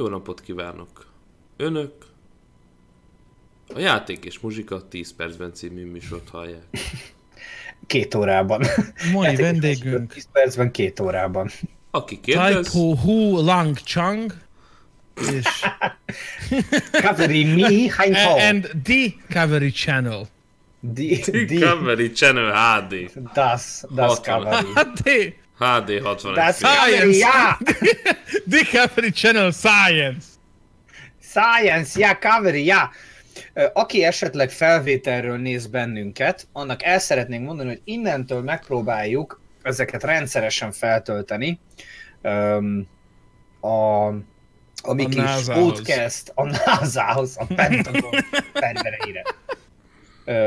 Jó napot kívánok! Önök a Játék és Muzsika 10 percben című műsort hallják. Két órában. Mai Játék vendégünk 10 percben, két órában. Aki kérdez, Taipo Hu Lang Chang és Kaveri mi, hal? and The Cavalry Channel. Di, di, Discovery Channel HD. das, das Hatvan. Kaveri. HD 61 Das fél. Kaveri, ja! The Cavalry Channel Science. Science, ja, Kaveri, ja! Ö, Aki esetleg felvételről néz bennünket, annak el szeretnénk mondani, hogy innentől megpróbáljuk ezeket rendszeresen feltölteni. Öm, a, a mi A kis NASA-hoz. podcast, a NASA-hoz, a Pentagon szervereire.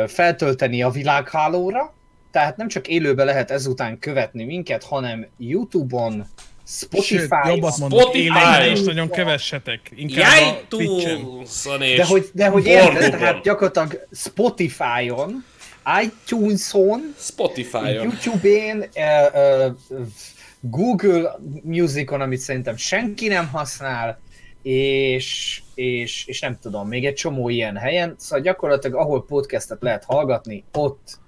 Feltölteni a világhálóra, tehát nem csak élőben lehet ezután követni minket, hanem YouTube-on, Sőt, Spotify-on, Spotify. is nagyon kevessetek. Inkább a iTunes-on és De hogy, de hogy érted, tehát gyakorlatilag Spotify-on, iTunes-on, Spotify-on. YouTube-én, ö, ö, Google Music-on, amit szerintem senki nem használ, és, és, és nem tudom, még egy csomó ilyen helyen, szóval gyakorlatilag ahol podcastet lehet hallgatni, ott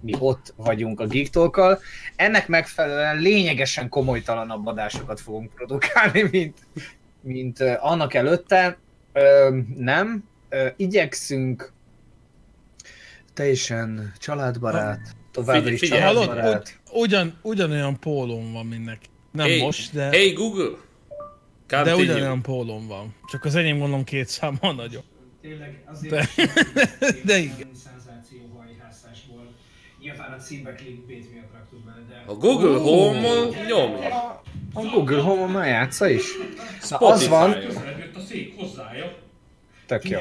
mi ott vagyunk a Geek Talk-kal. Ennek megfelelően lényegesen komolytalanabb adásokat fogunk produkálni, mint, mint annak előtte. Ö, nem, Ö, igyekszünk teljesen családbarát, továbbra is családbarát. Ugy, ugyan, ugyanolyan pólóm van mindenki. Nem Hey, most, de, Hey Google! de Continue. ugyanolyan pólóm van. Csak az enyém gondolom két számmal nagyobb. Tényleg azért De- de igen. Nyilván a címbe clickbait miatt raktuk bele, de... A Google Home-on nyomja. A Google Home-on már játsza is? Na az van, Spotify-on. Jött a szék hozzája. tök jó.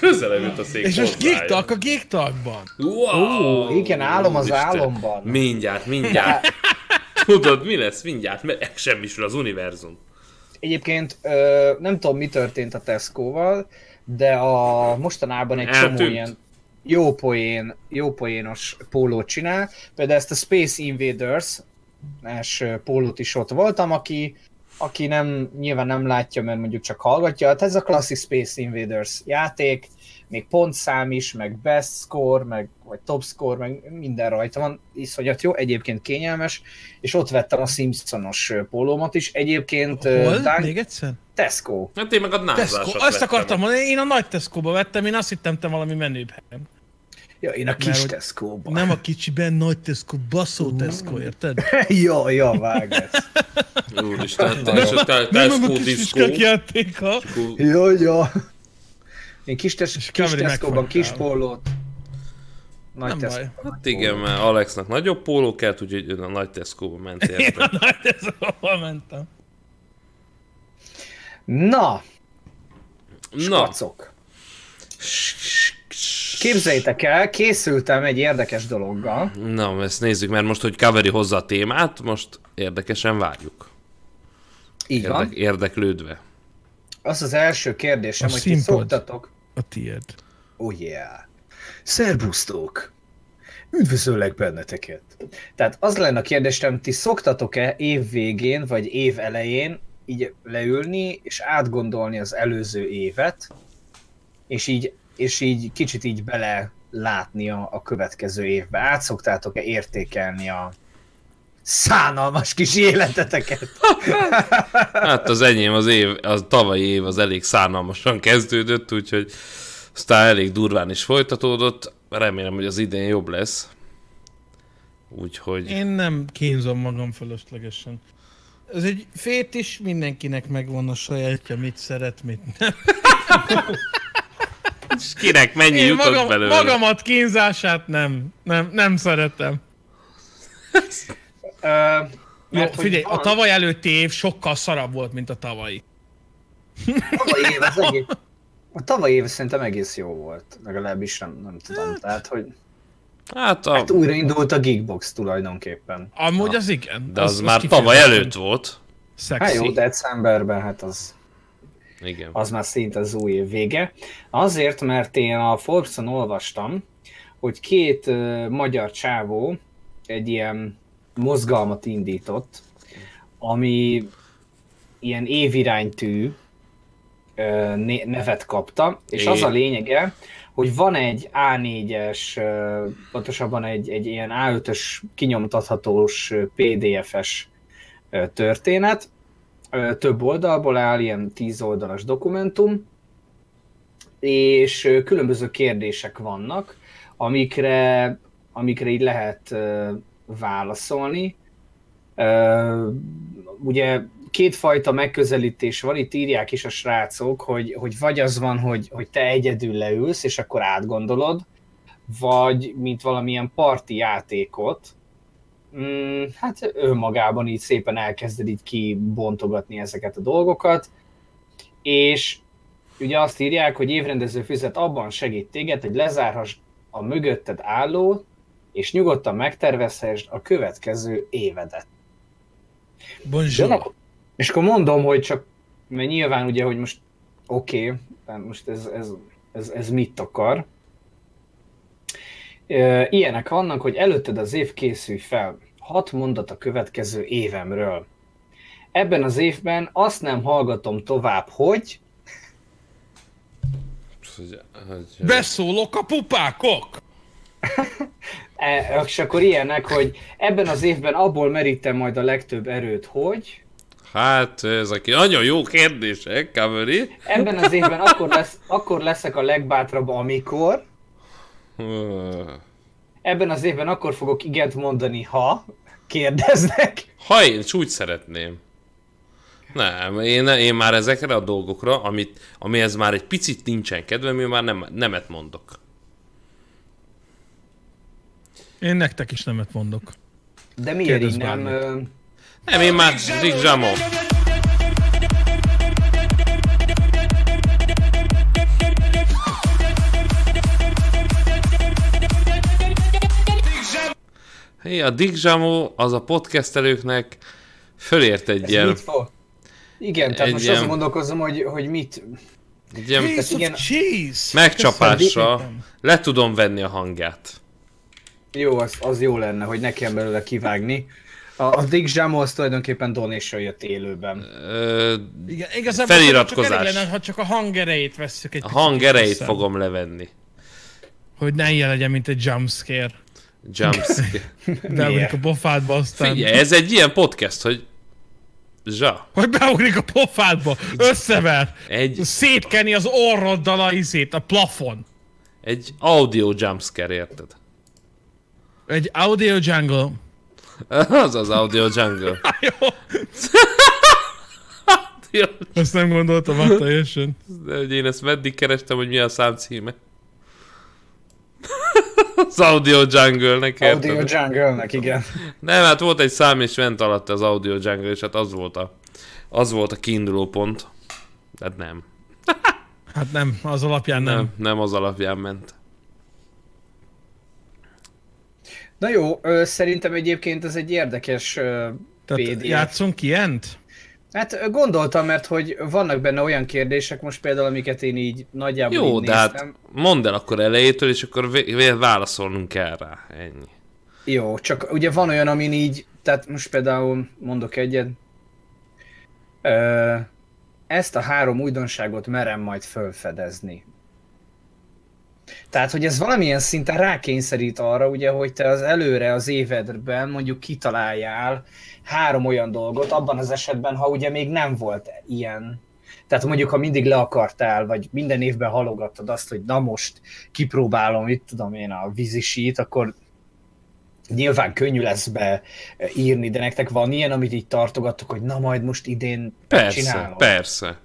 Közelebb jut a szék És most Talk a Geek Talkban. Wow! Ó, igen, álom az álomban. Mindjárt, mindjárt. Tudod, mi lesz mindjárt? Mert semmisül az univerzum. Egyébként ö, nem tudom, mi történt a Tesco-val, de a mostanában egy Eltűnt. csomó ilyen jó poén, jó poénos pólót csinál. Például ezt a Space Invaders es pólót is ott voltam, aki, aki nem, nyilván nem látja, mert mondjuk csak hallgatja. Hát ez a klasszik Space Invaders játék, még pontszám is, meg best score, meg vagy top score, meg minden rajta van, iszonyat jó, egyébként kényelmes, és ott vettem a Simpsonos pólómat is, egyébként Hol? Dunk- Még egyszer? Tesco. Hát én meg a Tesco. Azt vettem. akartam mondani, én a nagy Tesco-ba vettem, én azt hittem te valami menőbb helyen. Ja, én a Mert kis hogy Tesco-ban. Nem a kicsiben, nagy Tesco, baszó Tesco, érted? ja, ja, vág ezt. Úristen, te és a te- Nem Tesco diszkó. játéka. Ja, ja. Én kis, tes- kis Tesco-ban kis pólót. Nagy Nem Tesco. baj. Hát igen, mert Alexnak nagyobb póló kellett, úgyhogy a nagy Tesco-ba ment Én a nagy Tesco-ba mentem. Na, Na, kacok. Képzeljétek el, készültem egy érdekes dologgal. na, ezt nézzük, mert most, hogy Kaveri hozza a témát, most érdekesen várjuk. Így van. Érdek, érdeklődve. Az az első kérdésem, A hogy ti színpad. szoktatok... A tiéd. Oh yeah. Szerbusztok! Üdvözöllek benneteket! Tehát az lenne a kérdésem, ti szoktatok-e év végén, vagy év elején így leülni, és átgondolni az előző évet, és így, és így kicsit így bele látni a, a következő évbe? Át szoktátok-e értékelni a szánalmas kis életeteket? Hát az enyém az év, az tavalyi év az elég szánalmasan kezdődött, úgyhogy aztán elég durván is folytatódott. Remélem, hogy az idén jobb lesz. Úgyhogy... Én nem kínzom magam fölöslegesen. Ez egy fétis, mindenkinek megvan a sajátja, mit szeret, mit nem. És kinek mennyi Én jutott magam, belőle? magamat kínzását nem, nem, nem szeretem. Ö, Jó, mert figyelj, van- a tavaly előtti év sokkal szarabb volt, mint a tavalyi. tavalyi év az egész... A tavalyi év szerintem egész jó volt, legalábbis nem, nem tudom. Tehát, hogy Hát, a, hát újra indult a Geekbox tulajdonképpen. Amúgy az igen. de az, az már tavaly előtt volt. Hát Szexi. jó, decemberben, hát az, Igen. az már szinte az új év vége. Azért, mert én a Forbes-on olvastam, hogy két uh, magyar csávó egy ilyen mozgalmat indított, ami ilyen éviránytű, né- nevet kapta, és É. az a lényege, hogy van egy A4-es, ö, pontosabban egy, egy ilyen A5-ös kinyomtathatós PDF-es történet, több oldalból áll, ilyen 10 oldalas dokumentum, és különböző kérdések vannak, amikre, amikre így lehet válaszolni. Ugye kétfajta megközelítés van, itt írják is a srácok, hogy, hogy vagy az van, hogy, hogy te egyedül leülsz, és akkor átgondolod, vagy mint valamilyen parti játékot, mm, hát önmagában így szépen elkezded így kibontogatni ezeket a dolgokat, és ugye azt írják, hogy évrendező füzet abban segít téged, hogy lezárhass a mögötted álló, és nyugodtan megtervezhessd a következő évedet. Bonjour. Ja, és akkor mondom, hogy csak, mert nyilván ugye, hogy most oké, okay, most ez, ez, ez, ez mit akar. Ilyenek vannak, hogy előtted az év készülj fel. Hat mondat a következő évemről. Ebben az évben azt nem hallgatom tovább, hogy Beszólok a pupákok! e, és akkor ilyenek, hogy ebben az évben abból merítem majd a legtöbb erőt, hogy Hát, ezek nagyon jó kérdések, Kaveri. ebben az évben akkor, lesz, akkor leszek a legbátrabb, amikor ebben az évben akkor fogok igent mondani, ha kérdeznek. Ha én úgy szeretném. Nem, én, én már ezekre a dolgokra, amit, amihez már egy picit nincsen kedvem, én már nem, nemet mondok. Én nektek is nemet mondok. De miért így nem? ö, Nem, én már Rick Jamo. Hé, a Dick Jamo az a podcastelőknek fölért egy Ez ilyen, mit fog? Igen, tehát Egy most ilyen- azon gondolkozom, hogy, hogy mit... egy ilyen Piece igen. of cheese! megcsapásra le tudom venni a hangját. Jó, az, az jó lenne, hogy ne kell belőle kivágni. A, a Dick Jamo az tulajdonképpen donation jött élőben. Ö, Igen, igazából Feliratkozás. Csak lenne, ha csak a hangerejét vesszük egy a picit hang erejét vissza. fogom levenni. Hogy ne ilyen legyen, mint egy jumpscare. Jumpscare. Beugrik a pofádba, aztán... Figyelj, ez egy ilyen podcast, hogy zsa. Hogy beugrik a pofádba, összever, Egy, szétkeni az orroddal a izét, a plafon. egy audio jumpscare, érted? Egy audio jungle. Az az audio jungle. Jó, ezt nem gondoltam át teljesen. De hogy én ezt meddig kerestem, hogy mi a szám címe. Az audio jungle-nek Audio érted? Jungle-nek, igen. Nem, hát volt egy szám és ment alatt az audio jungle, és hát az volt a, az volt a kiinduló pont. Hát nem. Hát nem, az alapján nem. Nem, nem az alapján ment. Na jó, ö, szerintem egyébként ez egy érdekes ö, Tehát PDF. játszunk ilyent? Hát gondoltam, mert hogy vannak benne olyan kérdések most például, amiket én így nagyjából Jó, így de hát mondd el akkor elejétől, és akkor válaszolnunk kell rá. Ennyi. Jó, csak ugye van olyan, amin így, tehát most például mondok egyet. Ö, ezt a három újdonságot merem majd fölfedezni. Tehát, hogy ez valamilyen szinten rákényszerít arra, ugye, hogy te az előre az évedben mondjuk kitaláljál három olyan dolgot, abban az esetben, ha ugye még nem volt ilyen. Tehát mondjuk, ha mindig le akartál, vagy minden évben halogattad azt, hogy na most kipróbálom, itt tudom én a vízisít, akkor nyilván könnyű lesz be írni, de nektek van ilyen, amit így tartogattok, hogy na majd most idén Persze, csinálom. persze.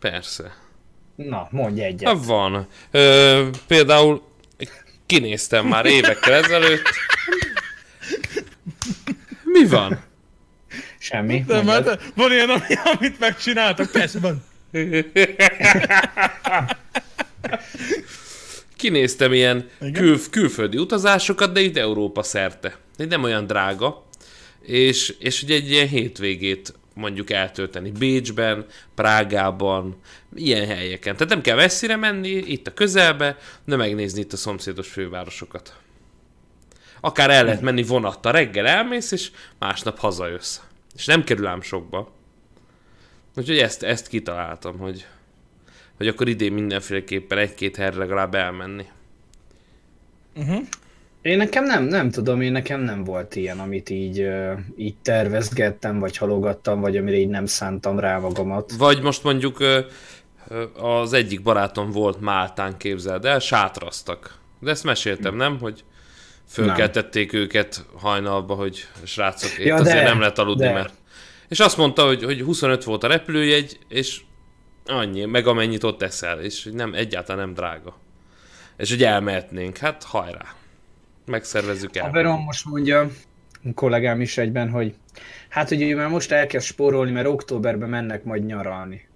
Persze. Na, mondj egyet. Hát van. Ö, például kinéztem már évekkel ezelőtt. Mi van? Semmi. Nem, mondjad. hát van ilyen, ami, amit megcsináltak, persze van. Kinéztem ilyen Igen? kül, külföldi utazásokat, de itt Európa szerte. De nem olyan drága. És, és ugye egy ilyen hétvégét mondjuk eltölteni Bécsben, Prágában, ilyen helyeken. Tehát nem kell messzire menni, itt a közelbe, de megnézni itt a szomszédos fővárosokat. Akár el lehet menni vonattal, reggel elmész, és másnap hazajössz. És nem kerül ám sokba. Úgyhogy ezt, ezt kitaláltam, hogy hogy akkor idén mindenféleképpen egy-két helyre legalább elmenni. Uh-huh. Én nekem nem, nem tudom, én nekem nem volt ilyen, amit így, így tervezgettem, vagy halogattam, vagy amire így nem szántam rá magamat. Vagy most mondjuk az egyik barátom volt Máltán, képzeld el, sátraztak. De ezt meséltem, nem? Hogy fölkeltették őket hajnalba, hogy srácok, Ja, azért de, nem lehet aludni, de. mert... És azt mondta, hogy, hogy 25 volt a repülőjegy, és annyi, meg amennyit ott eszel, és nem, egyáltalán nem drága. És hogy elmehetnénk, hát hajrá. Megszervezzük el. Haverom most mondja, kollégám is egyben, hogy hát ugye már most elkezd spórolni, mert októberben mennek majd nyaralni.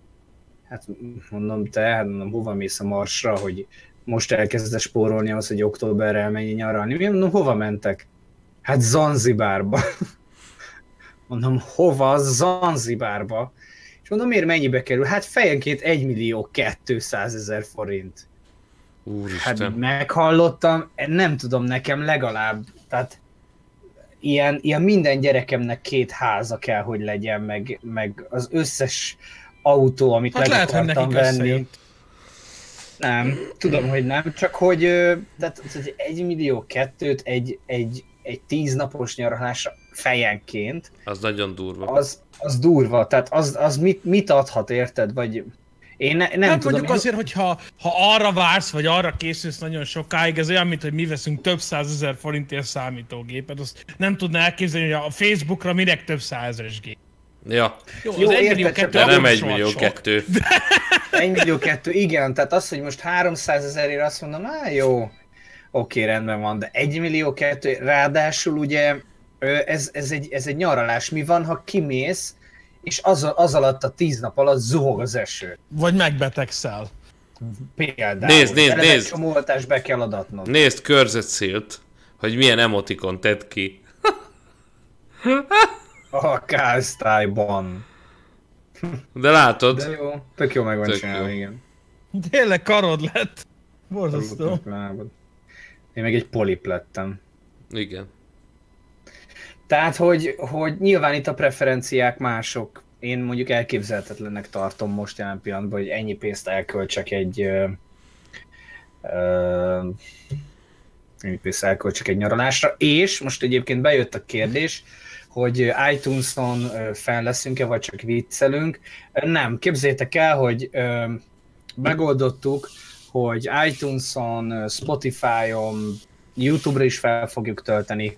Hát mondom, te, hát mondom, hova mész a marsra, hogy most elkezdesz spórolni ahhoz, hogy októberre elmenj nyaralni. Mi mondom, hova mentek? Hát Zanzibárba. Mondom, hova? Zanzibárba. És mondom, miért mennyibe kerül? Hát fejenként 1 millió 200 ezer forint. Úristen. Hát meghallottam, nem tudom, nekem legalább, tehát ilyen, ilyen minden gyerekemnek két háza kell, hogy legyen, meg, meg az összes autó, amit Hát meg lehet, hogy akartam nekik venni. összejött. Nem, tudom, hogy nem, csak hogy tehát, tehát egy millió kettőt egy, egy, egy tíznapos nyaralásra fejenként, Az nagyon durva. az, az durva, tehát az, az mit, mit adhat, érted? Vagy én ne, nem Nem tudom. mondjuk én- azért, hogyha ha arra vársz, vagy arra készülsz nagyon sokáig, ez olyan, mint hogy mi veszünk több százezer forintért számítógépet, azt nem tudná elképzelni, hogy a Facebookra minek több százezeres gép. Ja, Jó, Jó, az egy érted, millió csak kettő, de akkor nem is egy rohadt millió sok. kettő. 1 millió kettő, igen, tehát az, hogy most 300 ezerért azt mondom, á jó, oké, rendben van, de 1 millió kettő, ráadásul ugye ez, ez, egy, ez egy nyaralás, mi van, ha kimész, és az, az alatt a 10 nap alatt zuhog az eső. Vagy megbetegszel. Például. Nézd, nézd, nézd. Csomó oltást be kell adatnod. Nézd körzet szélt, hogy milyen emotikon tett ki. A kásztályban. De látod, De jó, tök jó meg van Tök csinálva, jó. igen. Tényleg karod lett. Borzasztó. Én meg egy polip lettem. igen. Tehát, hogy, hogy nyilván itt a preferenciák mások. Én mondjuk elképzelhetetlennek tartom most jelen pillanatban, hogy ennyi pénzt elköltsek egy... Ö, ö, ennyi pénzt elköltsek egy nyaralásra. És most egyébként bejött a kérdés, hogy iTunes-on fenn leszünk-e, vagy csak viccelünk. Nem, képzétek el, hogy megoldottuk, hogy iTunes-on, Spotify-on, YouTube-ra is fel fogjuk tölteni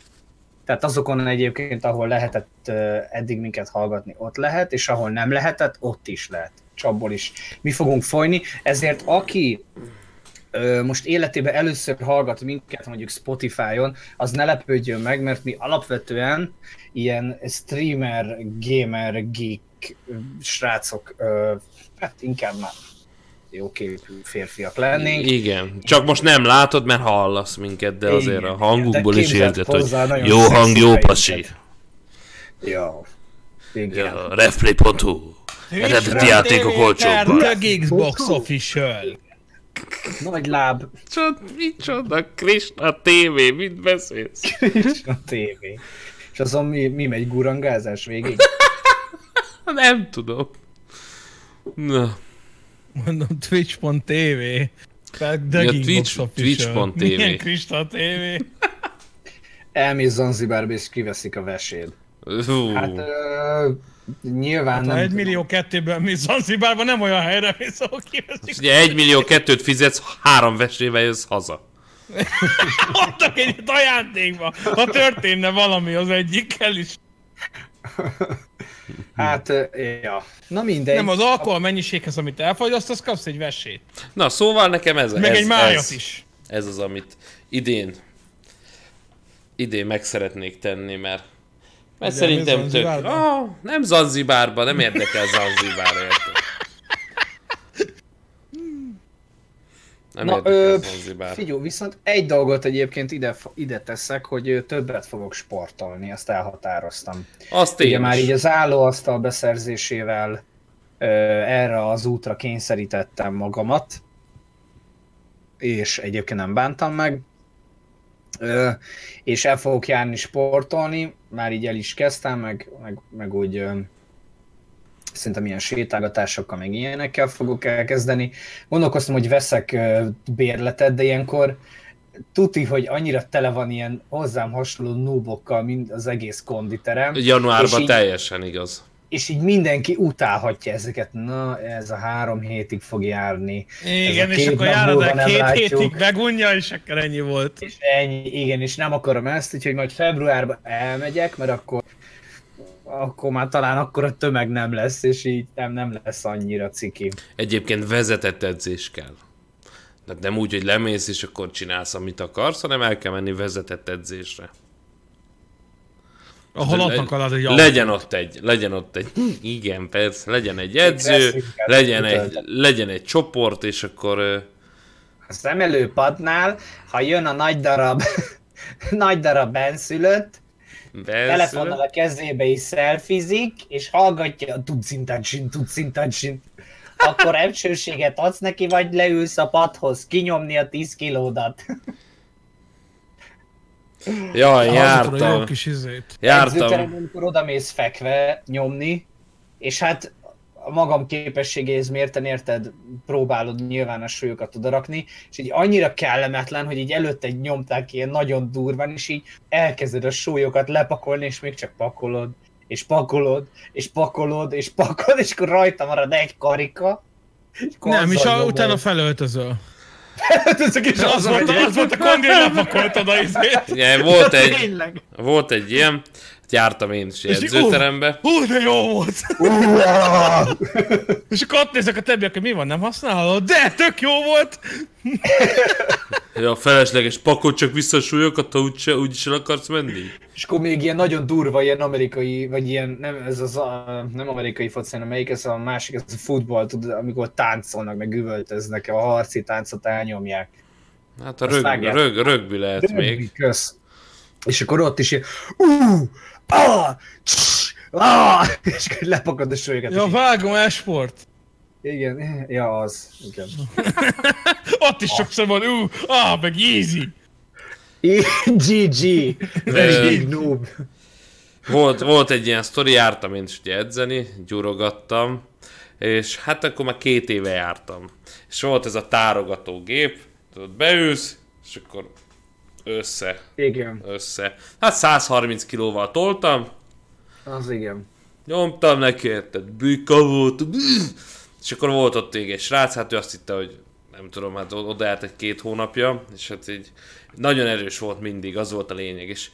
tehát azokon egyébként, ahol lehetett eddig minket hallgatni, ott lehet, és ahol nem lehetett, ott is lehet. Csapból is. Mi fogunk folyni, ezért aki most életében először hallgat minket mondjuk Spotify-on, az ne lepődjön meg, mert mi alapvetően ilyen streamer, gamer, geek srácok, hát inkább már jóképű férfiak lennénk. Igen. Csak most nem látod, mert hallasz minket, de azért Igen, a hangunkból is érted, hogy jó hang, jó pasi. Jó. Igen. Ja, refplay.hu. Eredeti játékok olcsóbban. The Xbox Official. Nagy láb, Csod, micsoda, Krishna TV, mit beszélsz? a tévé. És azon mi, mi megy gurangázás végig? Nem tudom. Na, Mondom, twitch.tv. Ja, Twitch- twitch.tv. Milyen Krista TV. Elmész Zanzibárba és kiveszik a veséd. hú, Hát ö, nyilván Ha nem egy tudom. millió kettőből mi Zanzibárban nem olyan helyre mész, ahol kiveszik. ugye egy millió kettőt fizetsz, három vesével jössz haza. Adtak egyet ajándékba, ha történne valami az egyikkel is. Hát, ja. Na mindegy. Nem az alkohol mennyiséghez, amit elfogyasztasz, kapsz egy vesét. Na, szóval nekem ez, Meg ez, egy májat ez, is. ez az, amit idén idén meg szeretnék tenni, mert mert Ugye, szerintem tök... Zanzibárban? Oh, nem Zanzibárban, nem érdekel Zanzibár, érted? Nem Na, érdekel ö. Figyelj, viszont egy dolgot egyébként ide, ide teszek, hogy többet fogok sportolni, azt elhatároztam. Azt Ugye én már így az állóasztal beszerzésével ö, erre az útra kényszerítettem magamat, és egyébként nem bántam meg, és el fogok járni sportolni, már így el is kezdtem, meg, meg, meg úgy szerintem ilyen sétálgatásokkal, meg ilyenekkel fogok elkezdeni. Gondolkoztam, hogy veszek bérletet, de ilyenkor tuti, hogy annyira tele van ilyen hozzám hasonló noobokkal, mint az egész konditerem. Januárban így- teljesen igaz. És így mindenki utálhatja ezeket. Na, ez a három hétig fog járni. Igen, Ez a és két akkor járod el két látjuk. hétig megunja, és akkor ennyi volt. És ennyi, igen, és nem akarom ezt, úgyhogy majd februárban elmegyek, mert akkor akkor már talán akkor a tömeg nem lesz, és így nem, nem lesz annyira ciki. Egyébként vezetett edzés kell. Tehát nem úgy, hogy lemész, és akkor csinálsz, amit akarsz, hanem el kell menni vezetett edzésre. Le- ott akarod, hogy Legyen ott egy, legyen ott egy, igen, persze, legyen egy edző, legyen egy, legyen egy csoport, és akkor ö, Az emelőpadnál, ha jön a nagy darab, nagy darab benszülött, telefonnal a kezébe is szelfizik, és hallgatja a tucintacsin, tucintacsin, akkor ebsőséget adsz neki, vagy leülsz a padhoz kinyomni a 10 kilódat. Jaj, jó jártam, kis izét. jártam. Amikor odamész fekve nyomni, és hát a magam képességéhez mérten érted, próbálod nyilván a súlyokat odarakni, és így annyira kellemetlen, hogy így előtte egy nyomták ilyen nagyon durván, és így elkezded a súlyokat lepakolni, és még csak pakolod, és pakolod, és pakolod, és pakolod, és akkor rajta marad egy karika. és Nem, és a, utána felöltözöl. Ezek is És az volt, az volt a kondi, hogy lepakoltad a izét. Igen, volt egy, volt egy ilyen, jártam én is És edzőterembe. Hú, de jó volt! És akkor ott nézek a többiek, hogy mi van, nem használod? De, tök jó volt! Ja, a felesleges pakol csak vissza a súlyokat, ha úgyse, úgyis el akarsz menni. És akkor még ilyen nagyon durva, ilyen amerikai, vagy ilyen, nem ez az, a, nem amerikai foci, hanem melyik ez a másik, ez a futball, tudod, amikor táncolnak, meg üvöltöznek, a harci táncot elnyomják. Hát a Azt rög, rög, rögbi lehet még. Kösz. És akkor ott is ilyen, ú, ah, css, ah, és akkor lepakad a súlyokat. Ja, vágom, esport. igen, ja, az, igen. Ott is sokszor van, ú, ah, meg easy. GG, very big noob. Volt, volt egy ilyen sztori, jártam én is ugye edzeni, gyurogattam, és hát akkor már két éve jártam. És volt ez a tárogatógép, tudod, beülsz, és akkor össze, Igen, össze. Hát 130 kilóval toltam, az igen. nyomtam neki, érted, büka volt, és akkor volt ott még egy srác, hát ő azt hitte, hogy nem tudom, hát o- oda járt egy két hónapja, és hát így nagyon erős volt mindig, az volt a lényeg, és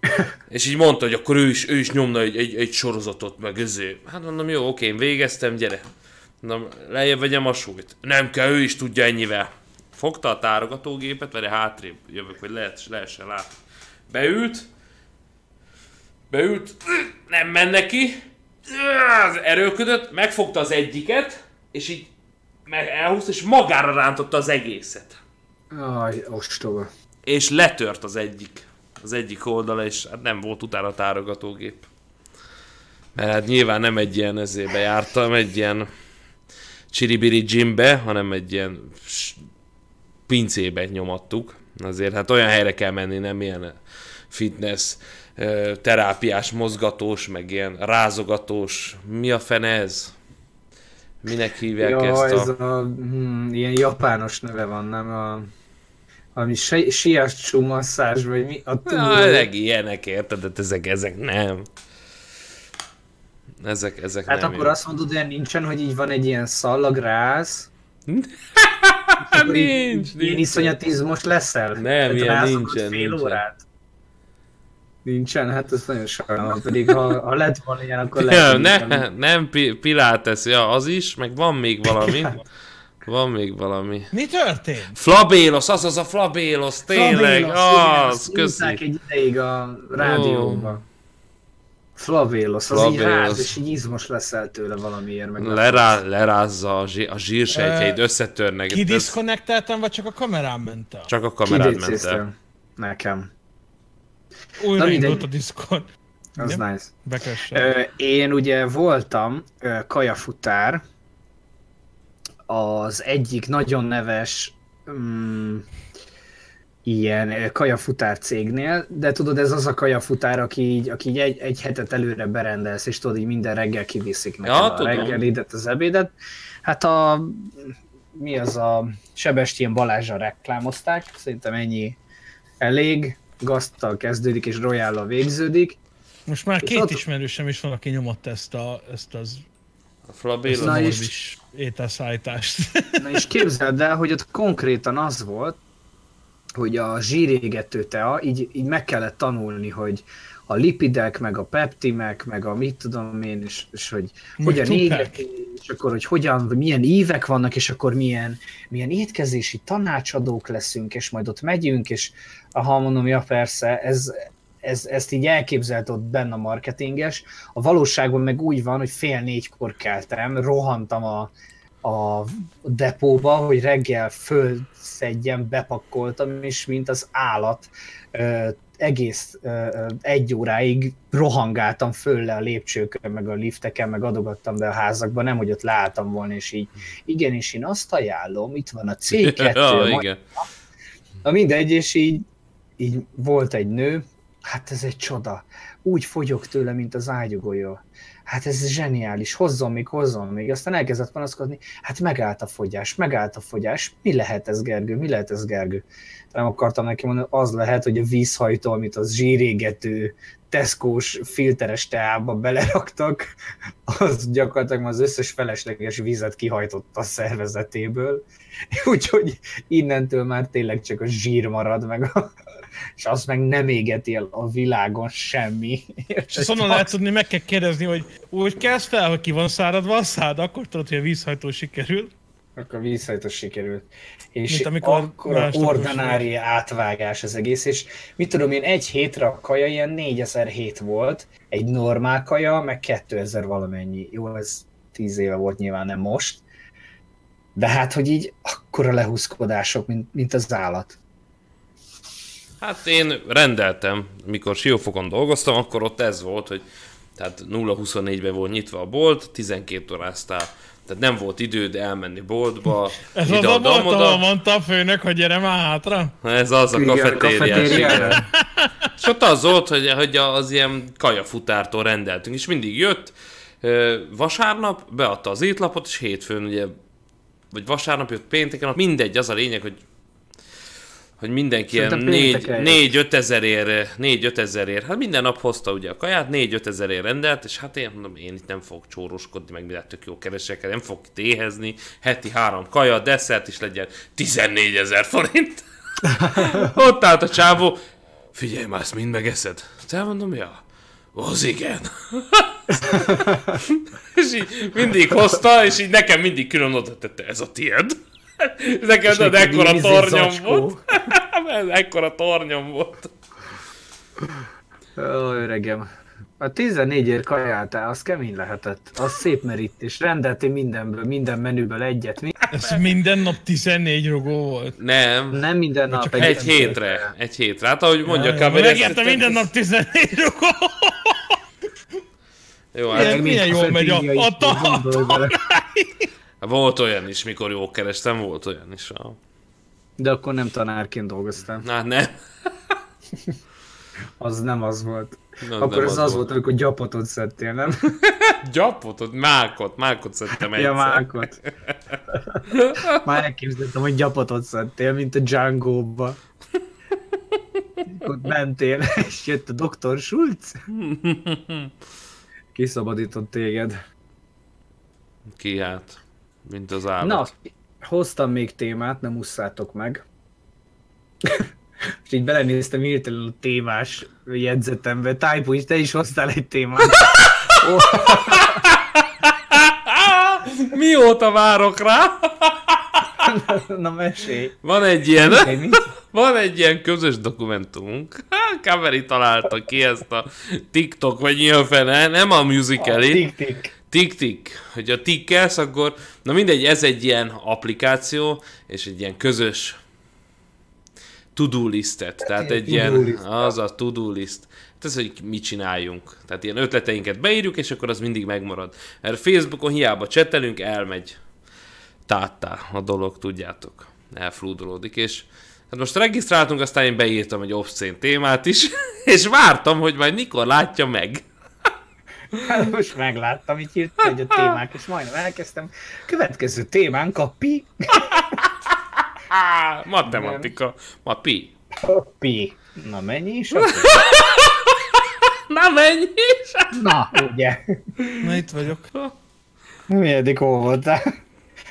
és így mondta, hogy akkor ő is, ő is nyomna egy, egy, egy sorozatot, meg ezért. Hát mondom, jó, oké, én végeztem, gyere. Mondom, lejjebb vegyem a súlyt. Nem kell, ő is tudja ennyivel. Fogta a tárogatógépet, vagy hátrébb jövök, hogy lehet, lehessen látni. Beült, beült, nem men neki, az erőködött, megfogta az egyiket, és így elhúzta, és magára rántotta az egészet. Aj, ostoba. És letört az egyik, az egyik oldala, és hát nem volt utána a tárogatógép. Mert hát nyilván nem egy ilyen ezébe jártam, egy ilyen csiribiri gymbe, hanem egy ilyen pincébe nyomattuk. Azért hát olyan helyre kell menni, nem ilyen fitness, ö, terápiás, mozgatós, meg ilyen rázogatós. Mi a fene ez? Minek hívják Ja, ezt a... ez a... Hmm, ilyen japános neve van, nem a... Ami si- siacsú masszázs, vagy mi? A Ja, túró. ezek ilyenek, érted? De ezek, ezek nem. Ezek, ezek Hát nem akkor jó. azt mondod, hogy nincsen, hogy így van egy ilyen szallagráz, Akkor így- nincs, így Ilyen nincs. iszonyatizmus leszel? Nem, ilyen nincsen, fél nincsen. órát? Nincsen, hát ez nagyon sajnálom, pedig ha, ha lett volna ilyen, akkor lehet, Ja, ne, nem pi- Pilates, ja, az is, meg van még valami. Van még valami. Mi történt? Flabélos, az az a Flabélos, tényleg, Flavélos, igen, az, írták köszi. egy ideig a rádióban. Flavélos, az így Flavélos. ráz, és így izmos leszel tőle valamiért. Meg Lerá, lerázza a, zsí, a zsírsejtjeid, Ö, összetörnek. Ez Kidiszkonnekteltem, vagy csak a kamerán ment el? Csak a kamerát ment el. Nekem. Újra Na indult a Discord. Az Igen? nice. Bekösse. Ö, én ugye voltam ö, kajafutár, az egyik nagyon neves, mm, ilyen ö, kajafutár cégnél, de tudod, ez az a kajafutár, aki így, aki így egy, egy hetet előre berendelsz, és tudod, így minden reggel kiviszik neked Ja, a tudom. reggelidet, az ebédet. Hát a, mi az a Sebestyén Balázsra reklámozták, szerintem ennyi elég, gazttal kezdődik és royal végződik. Most már És két ott- ismerősem is van, aki nyomotta ezt, a, ezt az A és- morbis ételszállítást. Na és képzeld el, hogy ott konkrétan az volt, hogy a zsírégető tea, így, így meg kellett tanulni, hogy a lipidek, meg a peptimek, meg a mit tudom én, és, és hogy Meg hogyan égeti, és akkor, hogy hogyan, milyen ívek vannak, és akkor milyen, milyen étkezési tanácsadók leszünk, és majd ott megyünk, és aha, mondom, ja persze, ez, ez, ezt így elképzelt ott benne a marketinges. A valóságban meg úgy van, hogy fél négykor keltem, rohantam a, a depóba, hogy reggel fölszedjem, bepakkoltam, és mint az állat ö, egész ö, egy óráig rohangáltam föl le a lépcsőkön, meg a lifteken, meg adogattam be a házakba, nem, hogy ott leálltam volna, és így igenis én azt ajánlom, itt van a C2, ja, igen. Na mindegy, és így, így volt egy nő, hát ez egy csoda. Úgy fogyok tőle, mint az ágyugolyó. Hát ez zseniális, hozzon még, hozzon még. Aztán elkezdett panaszkodni, hát megállt a fogyás, megállt a fogyás. Mi lehet ez, Gergő? Mi lehet ez, Gergő? Nem akartam neki mondani, az lehet, hogy a vízhajtó, amit az zsírégető, teszkós, filteres teába beleraktak, az gyakorlatilag az összes felesleges vizet kihajtotta a szervezetéből. Úgyhogy innentől már tényleg csak a zsír marad, meg a, és azt meg nem égeti el a világon semmi. És onnan lehet tudni, meg kell kérdezni, hogy úgy kezd fel, hogy ki van száradva a szád, akkor tudod, hogy a vízhajtó sikerül. Akkor vízhajtós sikerült. És Mint amikor akkor a ordinári átvágás az egész, és mit tudom én, egy hétre a kaja ilyen 4007 volt, egy normál kaja, meg 2000 valamennyi. Jó, ez 10 éve volt nyilván, nem most. De hát, hogy így akkora lehúzkodások, mint, mint az állat. Hát én rendeltem, mikor Siófokon dolgoztam, akkor ott ez volt, hogy tehát 0-24-ben volt nyitva a bolt, 12 óráztál. Tehát nem volt időd elmenni boltba, Ez az ide, a oda, volt, ahol mondta a főnök, hogy gyere már hátra. Ez az a kafetériás. És ott az volt, hogy, hogy az ilyen kajafutártól rendeltünk, és mindig jött, vasárnap beadta az étlapot, és hétfőn ugye, vagy vasárnap jött pénteken, mindegy, az a lényeg, hogy hogy mindenki ilyen Szerintem pénteken 4-5 ezerért, 4-5 ezerért, hát minden nap hozta ugye a kaját, 4-5 ezerért rendelt, és hát én mondom, én itt nem fogok csóroskodni, meg mindent tök jó keresek, nem fogok itt éhezni, heti három kaja, desszert is legyen 14 ezer forint. Ott állt a csávó, figyelj már, ezt mind megeszed. Te mondom, ja, az igen. és így mindig hozta, és így nekem mindig külön oda tette, ez a tiéd. Nekem de neked ekkora tornyom zacskó. volt. Ez ekkora tornyom volt. Ó, öregem. A 14 ér kajáltál, az kemény lehetett. Az szép merítés. Rendeltél mindenből, minden menüből egyet. Mi? Ez minden nap 14 rogó volt. Nem, Nem minden nap csak egy hétre. Egy hétre. Hát ahogy mondja Ja, a Megérte minden nap 14 rogó. Jó, Milyen- hát milyen jól megy a- Fedília is, a ta- gondolj bele. Volt olyan is, mikor jól kerestem, volt olyan is. A... De akkor nem tanárként dolgoztam. Na, nem. Az nem az volt. Na, akkor nem az az volt, amikor gyapotot szedtél, nem? Gyapotot, mákot, mákot szedtem egyszer. Ja, mákot. Már elképzeltem, hogy gyapotot szedtél, mint a Django-ba. Ott mentél, és jött a doktor Schulz. Kiszabadított téged. Ki hát, mint az állat. Na, hoztam még témát, nem usszátok meg. És így belenéztem hirtelen a témás jegyzetembe. Tájpú, te is hoztál egy témát. Ó, Mióta várok rá? na mesélj. Van egy ilyen, van egy ilyen közös dokumentumunk. Kaveri találta ki ezt a TikTok, vagy mi a fene, nem a musical.ly. Tik-tik. Tik-tik, hogy a tikkelsz, akkor, na mindegy, ez egy ilyen applikáció, és egy ilyen közös to-do listet, tehát ilyen egy ilyen, list. az a to-do list. Hát ez, hogy mit csináljunk. Tehát ilyen ötleteinket beírjuk, és akkor az mindig megmarad. Mert Facebookon hiába csetelünk, elmegy táttá a dolog, tudjátok. Elflúdolódik, és Hát most regisztráltunk, aztán én beírtam egy obszcén témát is, és vártam, hogy majd mikor látja meg. Hát most megláttam, így írt egy a témák, és majdnem elkezdtem. Következő témánk a pi. Matematika. Ma pi. A pi. Na mennyi is? A pi? Na mennyi is? Na, ugye. Na itt vagyok. Milyedik hol voltál?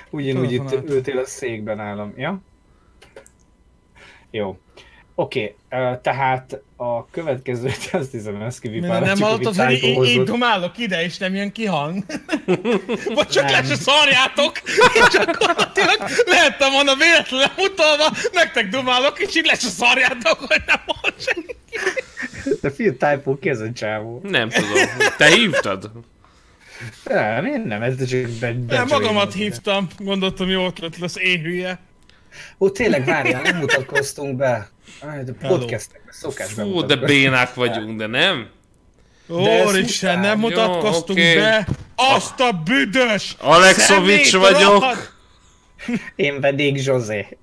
Ugyanúgy itt ültél a székben állam, ja? Jó. Oké, okay, tehát a következő, azt hiszem, ezt Mert kivipálni. nem hallottad, hogy én, én, én domálok ide, és nem jön ki hang? Vagy csak Nem. le se szarjátok, és gyakorlatilag lehettem volna véletlenül utalva, nektek domálok, és így le se szarjátok, hogy nem hall senki. De Phil Typo ki ez a csávó? Nem tudom. Te hívtad? Nem, én nem, ez csak be, be Nem, magamat hívtam, gondoltam jó ötlet lesz, én hülye. Ó, tényleg, várjál, nem mutatkoztunk be. Aj, de podcastekben szokás Fú, de bénák vagyunk, de nem? Úristen, nem mutatkoztunk Jó, oké. be! Azt a büdös! Alexovics szemét vagyok. rohadt- Én pedig Zsozé.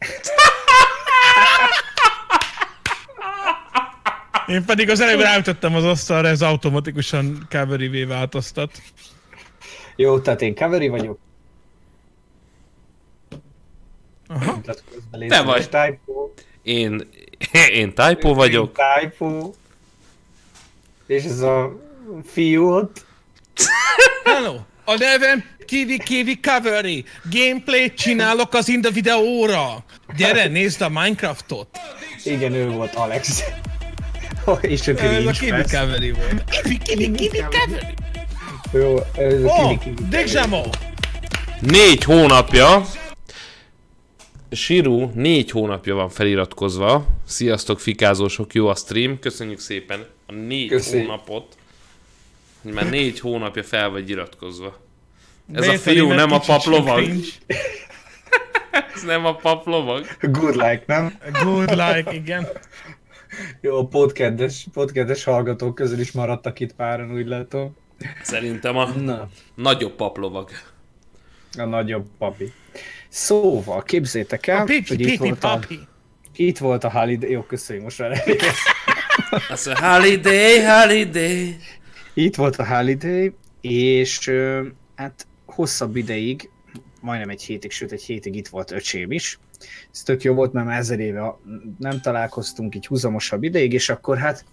Én pedig az előbb ráütöttem az asztalra, ez automatikusan covery változtat. Jó, tehát én Kaveri vagyok. Aha. Te vagy. Én, én Typo vagyok. Typo. És ez a fiú ott. Hello! A nevem Kiwi Kiwi Covery. Gameplay csinálok az Inda videóra. Gyere, nézd a Minecraftot. Igen, ő volt Alex. és a Kiwi fest. Covery volt. Kiwi Kiwi Kiwi Covery. Jó, ez a Kiwi Kiwi. Dexamo! Négy hónapja. Siru négy hónapja van feliratkozva. Sziasztok, fikázósok, jó a stream. Köszönjük szépen a négy Köszi. hónapot. Hogy már négy hónapja fel vagy iratkozva. Ez a Bételi, fiú nem a paplovag. Ez nem a paplovag. Good like, nem? Good like, igen. Jó, a podcastes, podcastes hallgatók közül is maradtak itt páran, úgy látom. Szerintem a Na. nagyobb paplovag. A nagyobb papi. Szóval, képzétek el, A pipi, hogy itt pipi, volt a, papi. itt volt a holiday, jó, köszönjük, most már. Az a holiday, holiday. Itt volt a holiday, és hát hosszabb ideig, majdnem egy hétig, sőt egy hétig itt volt öcsém is. Ez tök jó volt, mert már ezer éve nem találkoztunk így húzamosabb ideig, és akkor hát,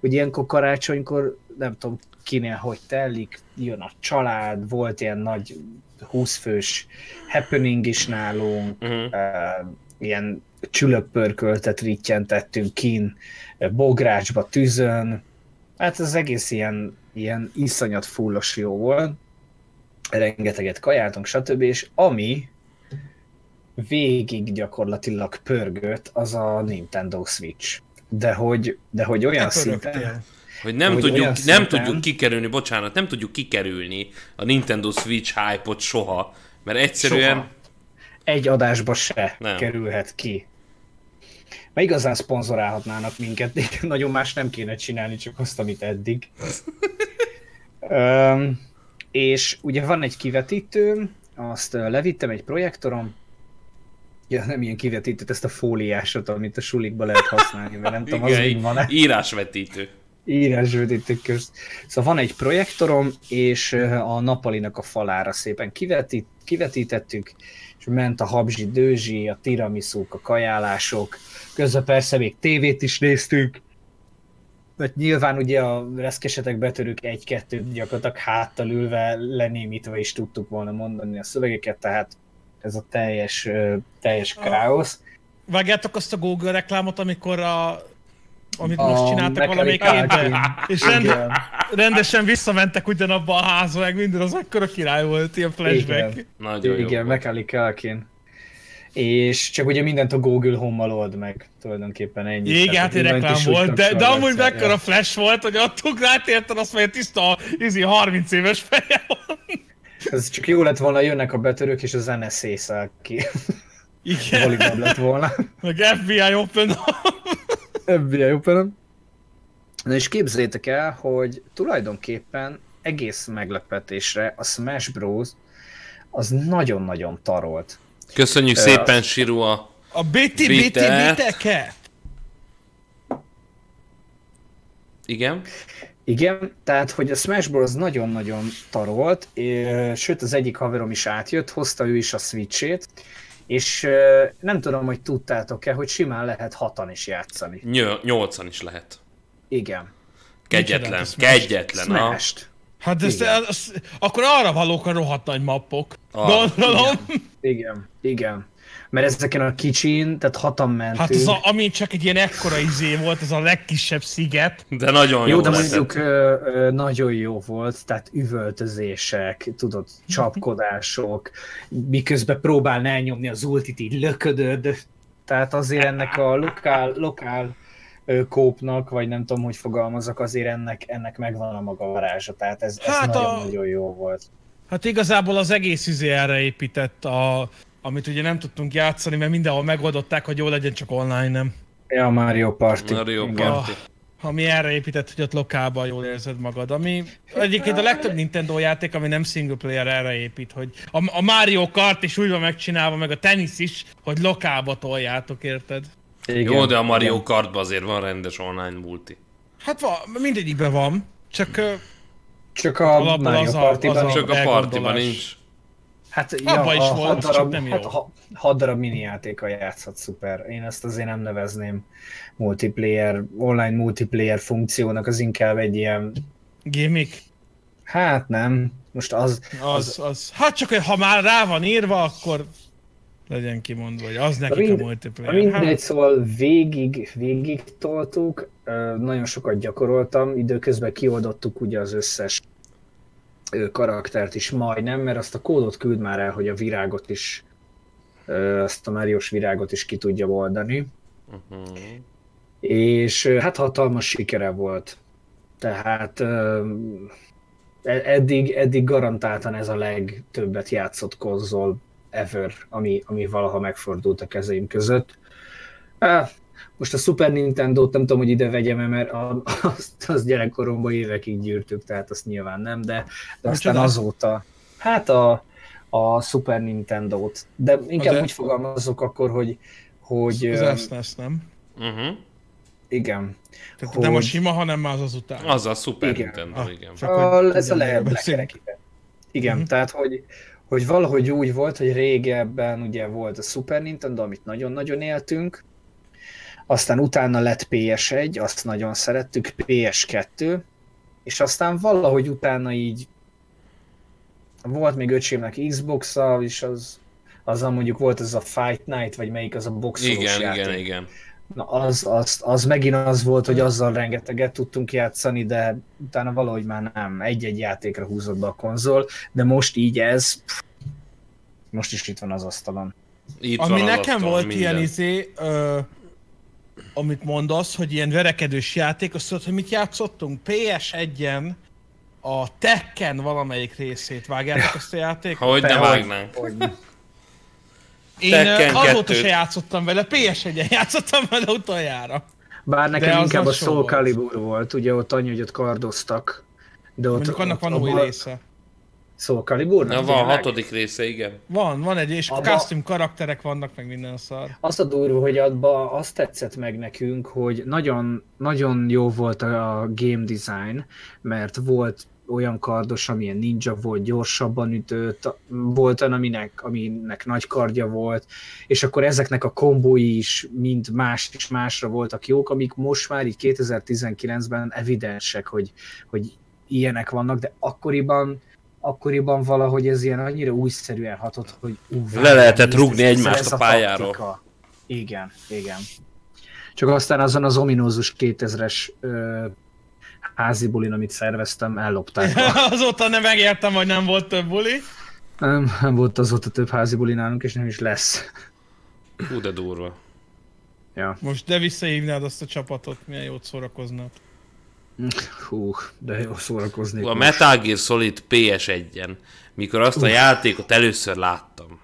hogy ilyenkor karácsonykor, nem tudom kinél hogy telik, jön a család, volt ilyen nagy 20 fős happening is nálunk, Uh-huh. uh, ilyen csülöppörköltet rittyentettünk kin, bográcsba, tűzön. Hát az egész ilyen, ilyen iszonyat fullos jó volt. Rengeteget kajáltunk, stb. És ami végig gyakorlatilag pörgött, az a Nintendo Switch. De hogy, de hogy olyan Te szinten... pörögtél. Hogy nem, Hogy tudjuk, nem szinten- tudjuk kikerülni, bocsánat, nem tudjuk kikerülni a Nintendo Switch hype-ot soha, mert egyszerűen Soha. Egy adásba se Nem. kerülhet ki. Mert igazán szponzorálhatnának minket, nagyon más nem kéne csinálni, csak azt, amit eddig. Öm, és ugye van egy kivetítőm, azt levittem egy projektorom, ja, nem ilyen kivetítőt, ezt a fóliásot, amit a sulikba lehet használni, mert nem tudom, az igen, még van-e írásvetítő. Írásvetítők közt. Szóval van egy projektorom, és a nappalinak a falára szépen kivetít, kivetítettük, és ment a habzsi, dőzsi, a tiramisúk, a kajálások, közben persze még tévét is néztük, mert nyilván ugye a reszkesetek betörők egy-kettőt gyakorlatilag háttal ülve lenémítve is tudtuk volna mondani a szövegeket, tehát ez a teljes, teljes káosz. Vágjátok azt a Google reklámot, amikor a amit A most csináltak valamelyik évben, és rend, Igen. rendesen visszamentek ugyanabba a házba, meg minden az akkora király volt, ilyen flashback. Igen. Nagyon. Igen. Macaulay Culkin. És csak ugye mindent a Google Home-mal old meg, tulajdonképpen ennyi. Igen, hát egy reklám volt, de, de amúgy mekkora flash volt, hogy ott ugrált érted, azt mondja, tiszta, izi 30 éves feje van. Ez csak jó lett volna, jönnek a betörők, és a zene szészel ki. Igen, Validabb lett volna. meg FBI Open. FBI open Na és képzeljétek el, hogy tulajdonképpen egész meglepetésre a Smash Bros. az nagyon-nagyon tarolt. Köszönjük Ö, szépen, Siru, a A BT, Bitet. BT-ket? Igen. Igen, tehát hogy a Smash Bros. nagyon-nagyon tarolt, é- sőt az egyik haverom is átjött, hozta ő is a Switch-ét, és nem tudom, hogy tudtátok-e, hogy simán lehet hatan is játszani. Nyol- nyolcan is lehet. Igen. Kegyetlen, Micsoda, Smash? kegyetlen. ha? Smash-t. Hát ez, Igen. ez, akkor arra valók a rohadt nagy mappok. Arra. Gondolom. Igen, igen. Mert ezeken a kicsin, tehát hatan mentünk. Hát az, a, ami csak egy ilyen ekkora izé volt, ez a legkisebb sziget. De nagyon jó, Jó, de mondjuk ö, ö, nagyon jó volt, tehát üvöltözések, tudod, csapkodások, miközben próbál elnyomni az ultit, így löködöd. Tehát azért ennek a lokál, lokál kópnak, vagy nem tudom, hogy fogalmazok, azért ennek, ennek megvan a maga varázsa, tehát ez, ez Hát a- nagyon-nagyon jó volt. Hát igazából az egész izé erre épített, a, amit ugye nem tudtunk játszani, mert mindenhol megoldották, hogy jó legyen, csak online nem. Ja, Mario Party. Mario. Party. Ami erre épített, hogy ott lokálban jól érzed magad. Ami egyébként a legtöbb Nintendo játék, ami nem single player erre épít, hogy a, a Mario Kart is úgy van megcsinálva, meg a tenisz is, hogy lokálba toljátok, érted? Igen, Jó, de a Mario. Kartban azért van rendes online multi. Hát va, mindegyikben van, csak Csak a Mario az a- Party-ban az a- is. Csak a partiban nincs. Hát Abba is a volt, hat darab, nem jó. Hát, ha, hat darab mini játékkal játszhat szuper. Én ezt azért nem nevezném multiplayer, online multiplayer funkciónak, az inkább egy ilyen, gimmick. hát nem, most az, Az, az, hát csak, hogy ha már rá van írva, akkor legyen kimondva, hogy az nekik a mind- multiplayer. mindegy, Hát, szóval végig, végig toltuk, nagyon sokat gyakoroltam, időközben kioldottuk ugye az összes karaktert is majdnem, mert azt a kódot küld már el, hogy a virágot is, azt a Máriós virágot is ki tudja oldani. Uh-huh. és hát hatalmas sikere volt. Tehát e- eddig, eddig garantáltan ez a legtöbbet játszott konzol ever, ami, ami valaha megfordult a kezeim között. Most a Super Nintendo-t nem tudom, hogy ide vegyem-e, mert a, azt, azt gyerekkoromban évekig gyűrtük, tehát azt nyilván nem, de, de aztán Micsoda? azóta, hát a, a Super Nintendo-t, de inkább Az- úgy fogalmazok akkor, hogy, hogy az ö, ezt, ezt nem. Uh-huh. igen, Tehát nem a hogy- sima, hanem már az az után. Az a Super Igen. Nintendo, Ah, igen. csak A, hogy ez a tudjam, le, miről beszélünk. lekerekített. Igen, Mhm. tehát hogy, hogy valahogy úgy volt, hogy régebben ugye volt a Super Nintendo, amit nagyon-nagyon éltünk, aztán utána lett PS1, azt nagyon szerettük, PS2, és aztán valahogy utána így volt még öcsémnek Xbox-a, és az, azzal mondjuk volt ez a Fight Night, vagy melyik az a boxolós Igen, játék. igen, igen. Na az, az, az megint az volt, hogy azzal rengeteget tudtunk játszani, de utána valahogy már nem. Egy-egy játékra húzott be a konzol, de most így ez, pff, most is itt van az asztalon. Itt Ami van az nekem asztalon volt minden. ilyen izé, ö, amit mondasz, hogy ilyen verekedős játék, azt tudod, hogy mit játszottunk? PS1-en a Tekken valamelyik részét vágjátok ezt a játékot? Hogy ne vágnánk. Én Tekken azóta kettőt. se játszottam vele, PS1-en játszottam vele utoljára. bár nekem De az inkább a Soul volt. Calibur volt, ugye ott annyi, hogy ott kardoztak. De ott, Mondjuk annak van ott, új része. Soul Calibur? Na, van a hatodik része, igen. Van, van egy, és Abba- custom karakterek vannak, meg minden szar. Az a durva, hogy abba azt tetszett meg nekünk, hogy nagyon, nagyon jó volt a game design, mert volt olyan kardos, amilyen ninja volt, gyorsabban ütött, volt olyan, aminek, aminek nagy kardja volt, és akkor ezeknek a kombói is mind más és másra voltak jók, amik most már így 2019-ben evidensek, hogy, hogy ilyenek vannak, de akkoriban akkoriban valahogy ez ilyen annyira újszerűen hatott, hogy ú, Le lehetett rúgni egymást a pályáról. taktika. Igen, igen. Csak aztán azon az ominózus 2000-es ö, házi bulin, amit szerveztem, ellopták. Azóta nem megértem, hogy nem volt több buli. nem, nem volt azóta több házi buli nálunk, és nem is lesz. Hú, de durva. Ja. Most de visszahívnád azt a csapatot, milyen jót szórakoznak. Hú, de jó szórakozni. A Metal Gear Solid PS1-en, mikor azt a játékot először láttam,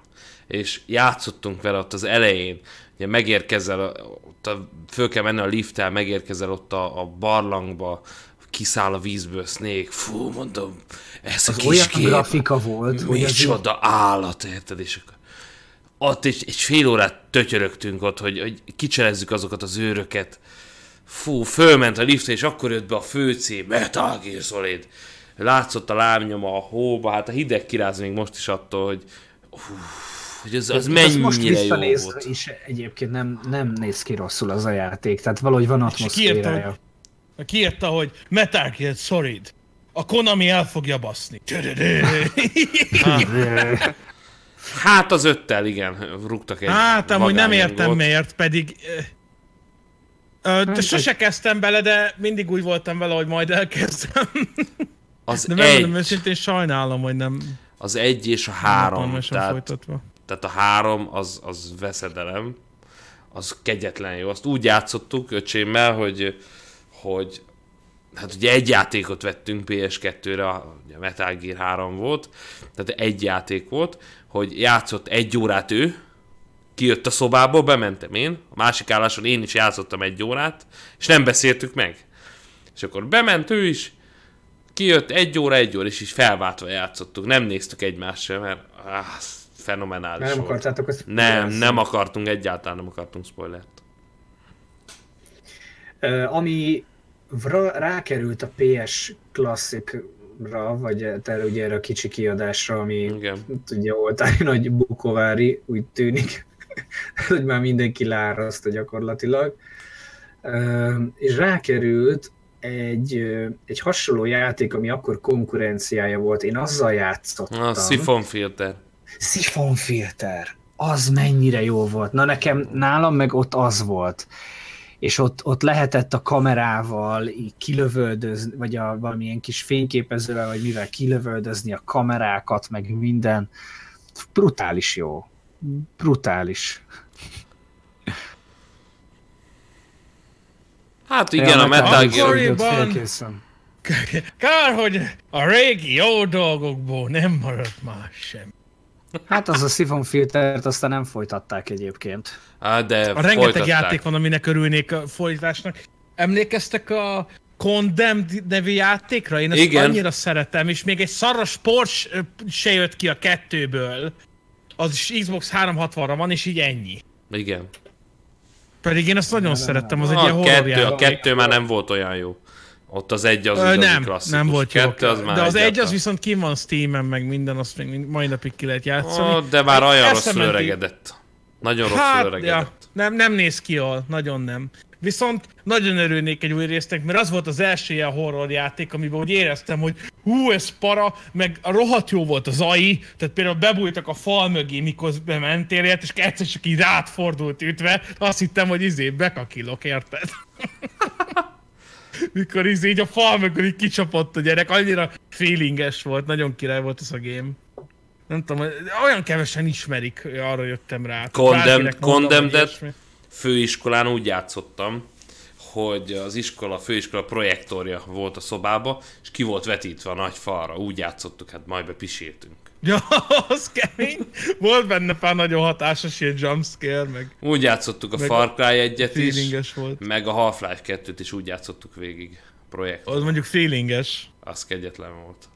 és játszottunk vele ott az elején, ugye megérkezel, ott a, föl kell menni a lifttel, megérkezel ott a, a barlangba, kiszáll a vízből Snake, fú, mondom, ez a az kis olyan gép, grafika volt, hogy micsoda állat, érted, és akkor ott egy, egy fél órát tötyörögtünk ott, hogy, hogy kicselezzük azokat az őröket. Fú, fölment a lift, és akkor jött be a főcím, Metal Gear Solid. Látszott a lábnyoma a hóba, hát a hideg kiráz még most is attól, hogy, hú, hogy ez, az most mennyire jó visszanézve volt. is egyébként nem, nem néz ki rosszul az a játék, tehát valahogy van És kiírta, atmoszférája. hogy, kiírta, hogy Metal Gear Solid. A Konami el fogja baszni. Hát az öttel, igen, rúgtak egy Hát, amúgy nem értem miért, pedig... Ö, de sose kezdtem bele, de mindig úgy voltam vele, hogy majd elkezdem. Az De megmondom egy, őszintén, sajnálom, hogy nem az egy és a három, sem tehát, folytatva. tehát a három az, az veszedelem, az kegyetlen jó. Azt úgy játszottuk öcsémmel, hogy, hogy hát ugye egy játékot vettünk PS2-re, a Metal Gear 3 volt, tehát egy játék volt, hogy játszott egy órát ő, kijött a szobából, bementem én, a másik álláson én is játszottam egy órát, és nem beszéltük meg. És akkor bement ő is, kijött egy óra, egy óra, és is felváltva játszottuk. Nem néztük egymásra, mert áh, fenomenális Mert nem volt. akartátok azt Nem, nem akartunk, egyáltalán nem akartunk spoilert. Ö, Ami vra- rákerült a PS Classic-ra, vagy erre ugye erre a kicsi kiadásra, ami Igen. ugye oltári nagy bukovári, úgy tűnik, hogy már mindenki láraszta gyakorlatilag. És rákerült egy, egy hasonló játék, ami akkor konkurenciája volt. Én azzal játszottam. A szifonfilter. Szifonfilter. Az mennyire jó volt. Na nekem, nálam meg ott az volt. És ott, ott lehetett a kamerával így kilövöldözni, vagy a valamilyen kis fényképezővel, vagy mivel kilövöldözni a kamerákat, meg minden. Brutális jó. Brutális. Hát igen, a Metal Gear-. Kár, hogy a régi jó dolgokból nem maradt más sem. Hát az a szifonfiltert aztán nem folytatták egyébként. Á, de A rengeteg folytatták. játék van, aminek örülnék a folytatásnak. Emlékeztek a Condemned nevű játékra? Én ezt Igen. annyira szeretem, és még egy szaros Porsche se jött ki a kettőből. Az is Xbox 360-ra van, és így ennyi. Igen. Pedig én azt nagyon szerettem, az egy A ilyen horror kettő, a kettő már nem volt olyan jó. Ott az egy az Ö, igazi nem, klasszikus. nem volt jó. Kettő az már de az egy az viszont kim van Steam-en, meg minden, azt még mai napig ki lehet játszani. Ó, de már olyan rosszul öregedett. Nagyon rosszul Hát, öregedett. ja, nem, nem néz ki jól, nagyon nem. Viszont nagyon örülnék egy új résznek, mert az volt az első ilyen horror játék, amiben úgy éreztem, hogy hú, ez para, meg a rohadt jó volt az AI, tehát például bebújtak a fal mögé, mikor bementél, ért, és egyszer csak így rád fordult ütve, azt hittem, hogy izé bekakilok, érted? mikor izé így a fal mögül így kicsapott a gyerek, annyira feelinges volt, nagyon király volt az a game. Nem tudom, olyan kevesen ismerik, arra jöttem rá. Condemned- mondom. Főiskolán úgy játszottam, hogy az iskola, főiskola projektorja volt a szobába, és ki volt vetítve a nagy falra. Úgy játszottuk, hát majd bepiséltünk. Ja, az kemény. Volt benne pár nagyon hatásos ilyen jumpscare, meg Úgy játszottuk a Far Cry 1-et is, volt. meg a Half-Life 2-t is úgy játszottuk végig. Projekt. Az mondjuk feelinges. Az kegyetlen volt.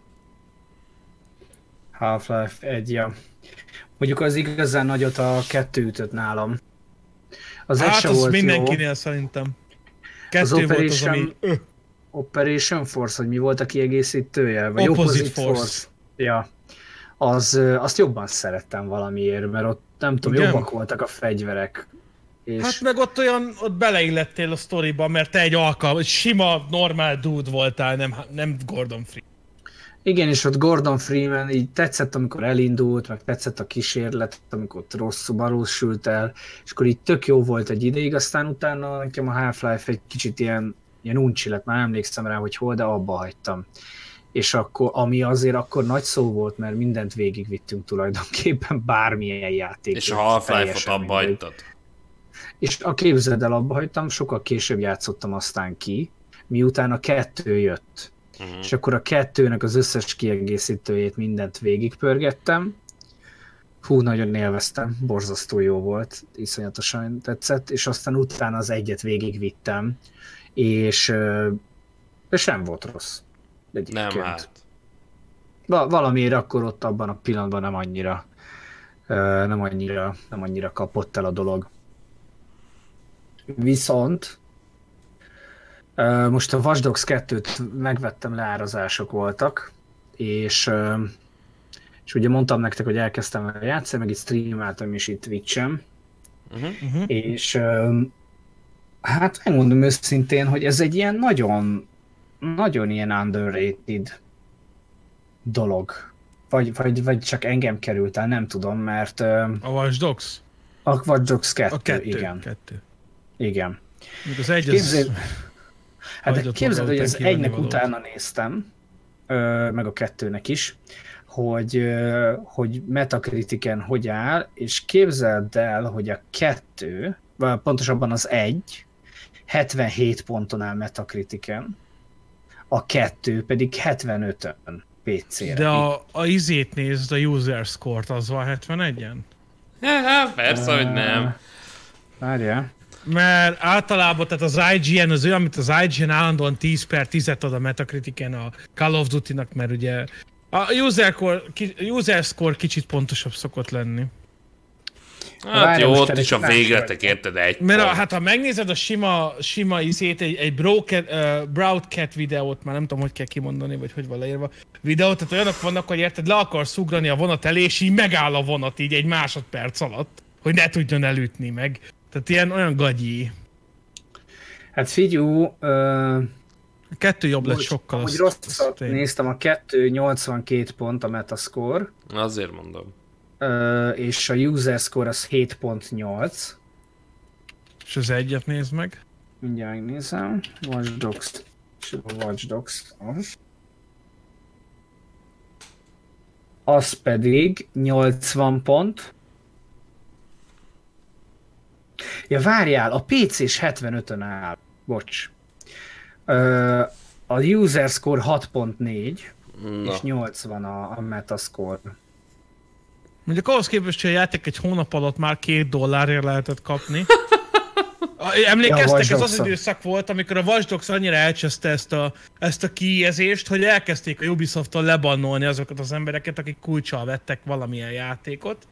Half-Life 1, ja. Mondjuk az igazán nagyot a kettő ütött nálam. Az egy Hát az volt mindenkinél jó. szerintem. Az Kettő volt az, Operation, ami... Operation Force, hogy mi volt a kiegészítője? Vagy Opposite Force. Ja. Az, azt jobban szerettem valamiért, mert ott nem tudom, Igen? jobbak voltak a fegyverek. És Hát meg ott olyan, ott beleillettél a sztoriba, mert te egy alkalmas, sima, normál dude voltál, nem, nem Gordon Free. Igen, és ott Gordon Freeman így tetszett, amikor elindult, meg tetszett a kísérlet, amikor ott rosszul valósult el, és akkor így tök jó volt egy ideig, aztán utána nekem a Half-Life egy kicsit ilyen, ilyen uncsi lett, már emlékszem rá, hogy hol, de abba hagytam. És akkor, ami azért akkor nagy szó volt, mert mindent végigvittünk tulajdonképpen bármilyen játék. És a Half-Life-ot abba hagytad. És a képzeld el, abba hagytam, sokkal később játszottam aztán ki, miután a kettő jött. Mhm. És akkor a kettőnek az összes kiegészítőjét mindent végigpörgettem. Hú, nagyon élveztem, borzasztó jó volt, iszonyatosan tetszett, és aztán utána az egyet végigvittem, és, és nem volt rossz. Egyébként. Nem hát. Va- valamiért akkor ott abban a pillanatban nem annyira nem annyira, nem annyira kapott el a dolog. Viszont most a Watch Dogs 2-t megvettem, leárazások voltak, és, és ugye mondtam nektek, hogy elkezdtem játszani, meg itt streameltem is itt Twitch-en, Uh-huh. és ö, hát megmondom őszintén, hogy ez egy ilyen nagyon, nagyon ilyen underrated dolog. Vagy, vagy, vagy csak engem került el, nem tudom, mert A Watch Dogs? a Watch Dogs 2, A kettő. igen. kettő. Igen. Még az egy Képzel, az... hát hagyott képzeld, hogy az egynek kívánnivalót. utána néztem, ö, meg a kettőnek is, hogy, ö, hogy Metacritiken hogy áll, és képzeld el, hogy a kettő, vagy pontosabban az egy, 77 ponton áll Metacritiken, a kettő pedig 75-ön PC-re. De a, a izét nézd, a user score-t, az van 71-en? Ja, persze, hogy nem. Várjál. Mert általában tehát az IGN az olyan, mint az IGN állandóan 10 per 10-et ad a Metacritiken a Call of Duty-nak, mert ugye a user score, user score kicsit pontosabb szokott lenni. Hát Várj, jó, ott is a végletek érted egy Mert a, hát ha megnézed a sima, sima izét, egy, egy Broadcat, uh, Broadcat videót, már nem tudom, hogy kell kimondani, vagy hogy van leírva, videót, tehát olyanok vannak, hogy érted, le akarsz ugrani a vonat elé, és így megáll a vonat így egy másodperc alatt, hogy ne tudjon elütni meg. Tehát ilyen olyan gagyi. Hát figyú, ö, A kettő jobb lett sokkal. Hogy azt- rosszat tény. néztem, a 2 82 pont a Metascore, Azért mondom. ö, és a user score az 7.8. És az egyet nézd meg. Mindjárt megnézem. Watch Dogs. Watch Dogs az. Az pedig 80 pont. Ja, várjál, a PC-s 75-ön áll. Bocs. Ö, a user score 6.4, Na. és 80 a, a metascore. Mondjuk ahhoz képest, hogy a játék egy hónap alatt már két dollárért lehetett kapni. Ja, Emlékeztek, Watch ez az időszak volt, amikor a Watch Dogs annyira elcseszte ezt a, ezt a kiijezést, hogy elkezdték a Ubisoft-tól lebannolni azokat az embereket, akik kulcsal vettek valamilyen játékot.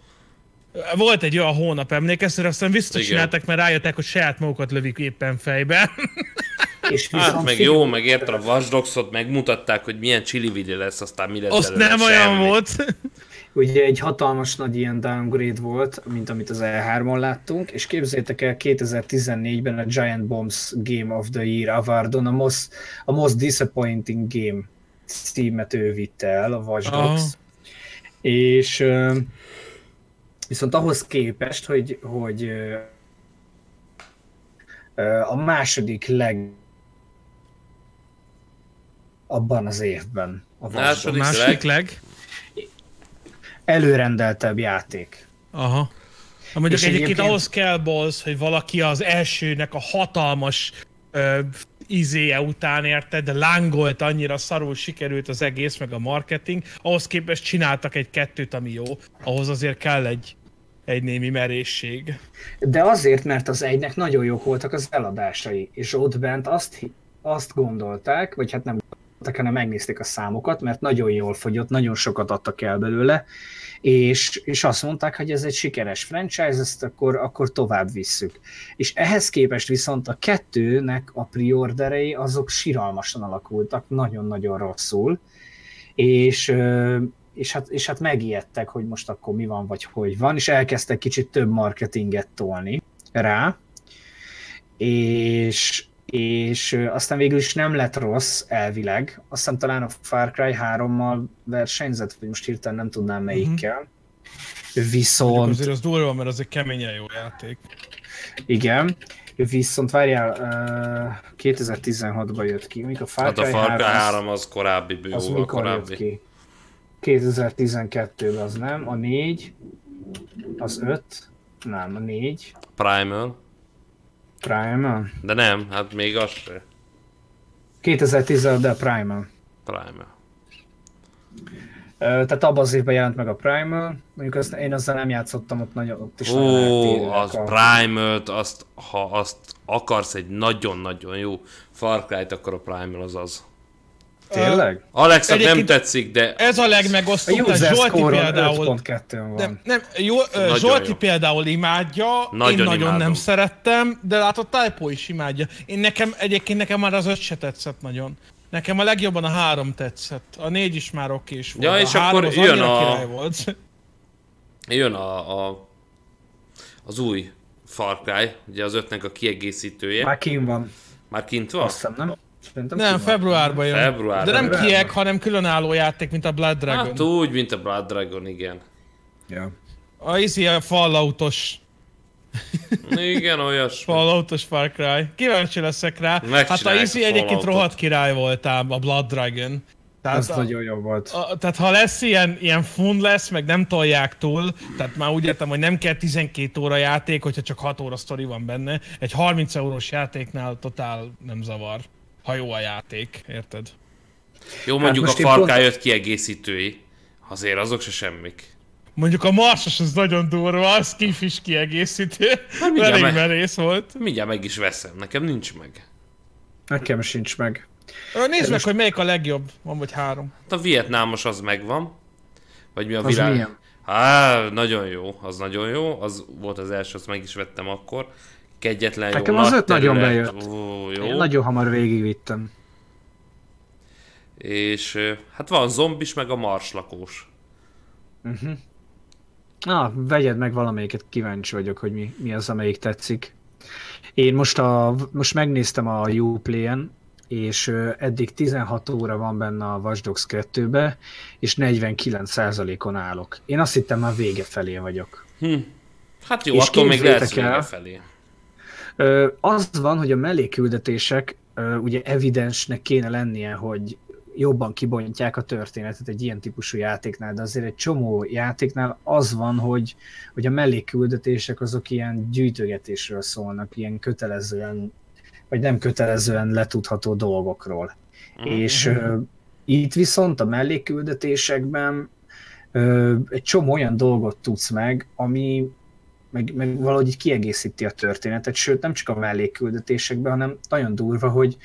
Volt egy olyan hónap, emlékeztek, aztán visszacsináltak, mert rájöttek, hogy saját magukat lövik éppen fejbe. És Hát meg jó, meg érted a Watch megmutatták, hogy milyen csili lesz, aztán mi lesz Azt nem olyan Semmi. volt. Ugye egy hatalmas nagy ilyen downgrade volt, mint amit az E3-on láttunk, és képzeljétek el 2014-ben a Giant Bombs Game of the Year Awardon a most, a most disappointing game címet ő vitte el, a Watch Dogs. Aha. És viszont ahhoz képest, hogy, hogy a második leg abban az évben a. Második Második leg. előrendeltebb játék. Aha. Ha mondjuk egyébként, egyébként- ahhoz kell balls, hogy valaki az elsőnek a hatalmas ö, izéje után érte, de lángolt annyira szarul sikerült az egész, meg a marketing, ahhoz képest csináltak egy kettőt, ami jó. Ahhoz azért kell egy, egy némi merészség. De azért, mert az egynek nagyon jók voltak az eladásai, és ott bent azt, azt gondolták, vagy hát nem gondolták, hanem megnézték a számokat, mert nagyon jól fogyott, nagyon sokat adtak el belőle, és, és azt mondták, hogy ez egy sikeres franchise, ezt akkor, akkor tovább visszük. És ehhez képest viszont a kettőnek a preorderei azok siralmasan alakultak, nagyon-nagyon rosszul, és, és, hát, és hát megijedtek, hogy most akkor mi van, vagy hogy van, és elkezdtek kicsit több marketinget tolni rá, és, és aztán végül is nem lett rossz elvileg, aztán talán a Far Cry 3-mal versenyzett, vagy most hirtelen nem tudnám melyikkel. Mondjuk Viszont, azért az durva, mert az egy keményen jó játék. igen, viszont várjál, ö, 2016-ban jött ki, mikor a Far Hát a Cry Far Cry 3 az- 3 az korábbi, az bővóval mikor jött korábbi. ki? 2012-ben az nem, a 4, az 5, nem, a 4, Primal. Primal. De nem, hát még az se. 2016, de a Primal. Primal. Tehát abban az évben jelent meg a Primal, mondjuk azt, én azzal nem játszottam, ott, nagyon, ott is Ó, az a- Primal-t, azt, ha azt akarsz egy nagyon-nagyon jó Far Cry-t, akkor a Primal az az. Tényleg? Alexnak nem tetszik, de Ez a A legmegosztóbb, user Zsolti például... 5.2-n van. Nem, nem, jó, Nagyon Zsolti jó. például imádja, Nagyon én nagyon imádom. nem szerettem, de látod, Typo is imádja. Én nekem, egyébként nekem már az öt se tetszett nagyon. Nekem a legjobban a három tetszett. A négy is már okés volt. Ja, a és három akkor az jön a- király volt. jön a, a, az új Far Cry, ugye az ötnek a kiegészítője. Már, kín van. Már kint van? Azt hiszem, nem? Szerintem Nem, februárban jön. Februárban. De nem Februárban. kieg, hanem különálló játék, mint a Blood Dragon. Hát úgy, mint a Blood Dragon, igen. Ja. A izi a Falloutos, Igen, olyas. Falloutos Far Cry. Kíváncsi leszek rá. Hát a izi egyébként rohadt király voltál, a Blood Dragon. Tehát Az a- nagyon jó volt. A, tehát ha lesz ilyen, ilyen fun lesz, meg nem tolják túl, tehát már úgy értem, hogy nem kell 12 óra játék, hogyha csak 6 óra sztori van benne. Egy 30 eurós játéknál totál nem zavar, ha jó a játék, érted? Jó, mondjuk most a én Far pont- Cry 5 kiegészítői. Azért azok se semmik. Mondjuk a Marsos az nagyon durva, az kifis kiegészítő. mindjárt Elég meg- merész volt. Mindjárt meg is veszem, nekem nincs meg. Nekem sincs meg. Ö, Nézd meg, hogy melyik a legjobb. Van vagy három. Hát a vietnámos az megvan. Vagy mi a Az virág? milyen? Á, nagyon jó, az nagyon jó. Az volt az első, azt meg is vettem akkor. Kegyetlen jó. Nekem nagy az öt nagyon bejött. Ó, jó. Én nagyon hamar végigvittem. És hát van zombis, meg a marslakós. Na, vegyed meg valamelyiket, kíváncsi vagyok, hogy mi, mi az, amelyik tetszik. Én most, a, most megnéztem a Uplay-en, és eddig 16 óra van benne a Watch Dogs 2-be, és 49%-on állok. Én azt hittem már vége felé vagyok. Hm. Hát jó, És attól még lesz vége el- felé. Az van, hogy a melléküldetések ugye evidensnek kéne lennie, hogy jobban kibontják a történetet egy ilyen típusú játéknál, de azért egy csomó játéknál az van, hogy, hogy a mellékküldetések azok ilyen gyűjtögetésről szólnak, ilyen kötelezően, vagy nem kötelezően letudható dolgokról. Mhm. És ö, itt viszont a mellékküldetésekben ö, egy csomó olyan dolgot tudsz meg, ami meg, meg valahogy így kiegészíti a történetet, sőt nem csak a mellékküldetésekben, hanem nagyon durva, hogy,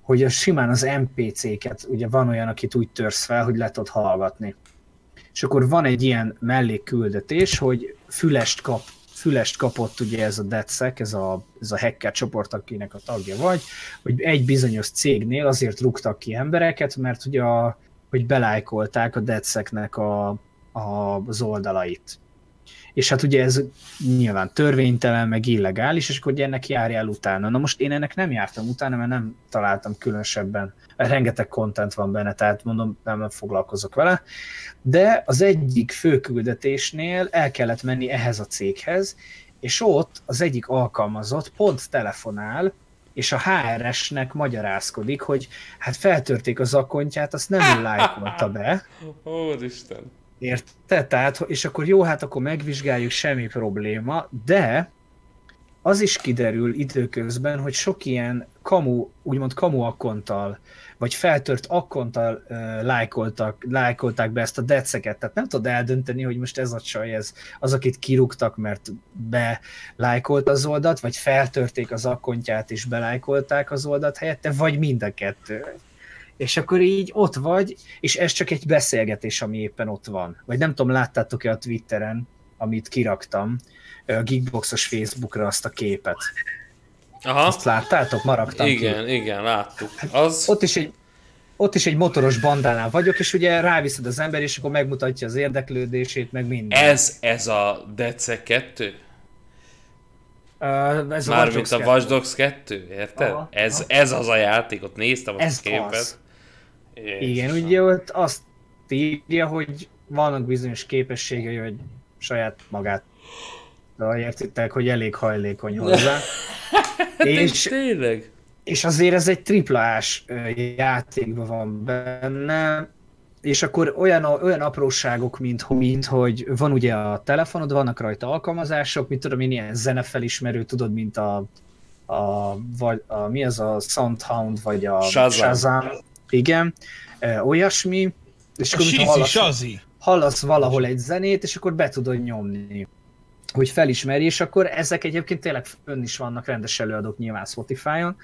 hogy a simán az NPC-ket, ugye van olyan, akit úgy törsz fel, hogy le tudod hallgatni. És akkor van egy ilyen mellékküldetés, hogy fülest kap, fülest kapott ugye ez a DedSec, ez a, ez a hacker csoport, akinek a tagja vagy, hogy egy bizonyos cégnél azért rúgtak ki embereket, mert ugye a, hogy belájkolták a DedSec-nek a, a, az oldalait. És hát ugye ez nyilván törvénytelen, meg illegális, és akkor ugye ennek járjál utána. Na most én ennek nem jártam utána, mert nem találtam különösebben. Rengeteg content van benne, tehát mondom, nem foglalkozok vele. De az egyik főküldetésnél el kellett menni ehhez a céghez, és ott az egyik alkalmazott pont telefonál, és a HRS-nek magyarázkodik, hogy hát feltörték az akontját, azt nem lájkolta be, Úristen. Érted? Tehát, és akkor jó, hát akkor megvizsgáljuk, semmi probléma, de az is kiderül időközben, hogy sok ilyen kamu, úgymond kamu akkonttal, vagy feltört akkonttal uh, lájkoltak, lájkolták be ezt a deceket, tehát nem tudod eldönteni, hogy most ez a csaj, ez az, akit kirúgtak, mert belájkolt az oldalt, vagy feltörték az akkontját és belájkolták az oldalt helyette, vagy mind a kettő. És akkor így ott vagy, és ez csak egy beszélgetés, ami éppen ott van. Vagy nem tudom, láttátok-e a Twitteren, amit kiraktam, a Geekboxos Facebookra azt a képet. Aha, Azt láttátok? Maraktam ki. igen, igen, láttuk. Az... Ott is egy ott is egy motoros bandánál vagyok, és ugye ráviszed az ember, és akkor megmutatja az érdeklődését, meg minden. Ez, ez a DC 2? Uh, ez a Mármint a Watch Dogs 2, érted? Aha, ez, aha. ez az a játék, ott néztem azt Ez a képet. az. Jézusom. Igen, ugye ott azt írja, hogy vannak bizonyos képességei, hogy saját magát de értitek, hogy elég hajlékony hozzá. és, Tényleg? és azért ez egy triplás játékban van benne, és akkor olyan, olyan apróságok, mint, mint hogy van ugye a telefonod, vannak rajta alkalmazások, mint tudom én, ilyen zenefelismerő, tudod, mint a, a, vagy a mi az a Soundhound, vagy a Shazam. Shazam. Igen, olyasmi, és akkor Sizi, hallasz, Sazi. hallasz valahol egy zenét, és akkor be tudod nyomni. hogy felismerj, és akkor ezek egyébként tényleg fönn is vannak rendes előadók nyilván Spotify-on.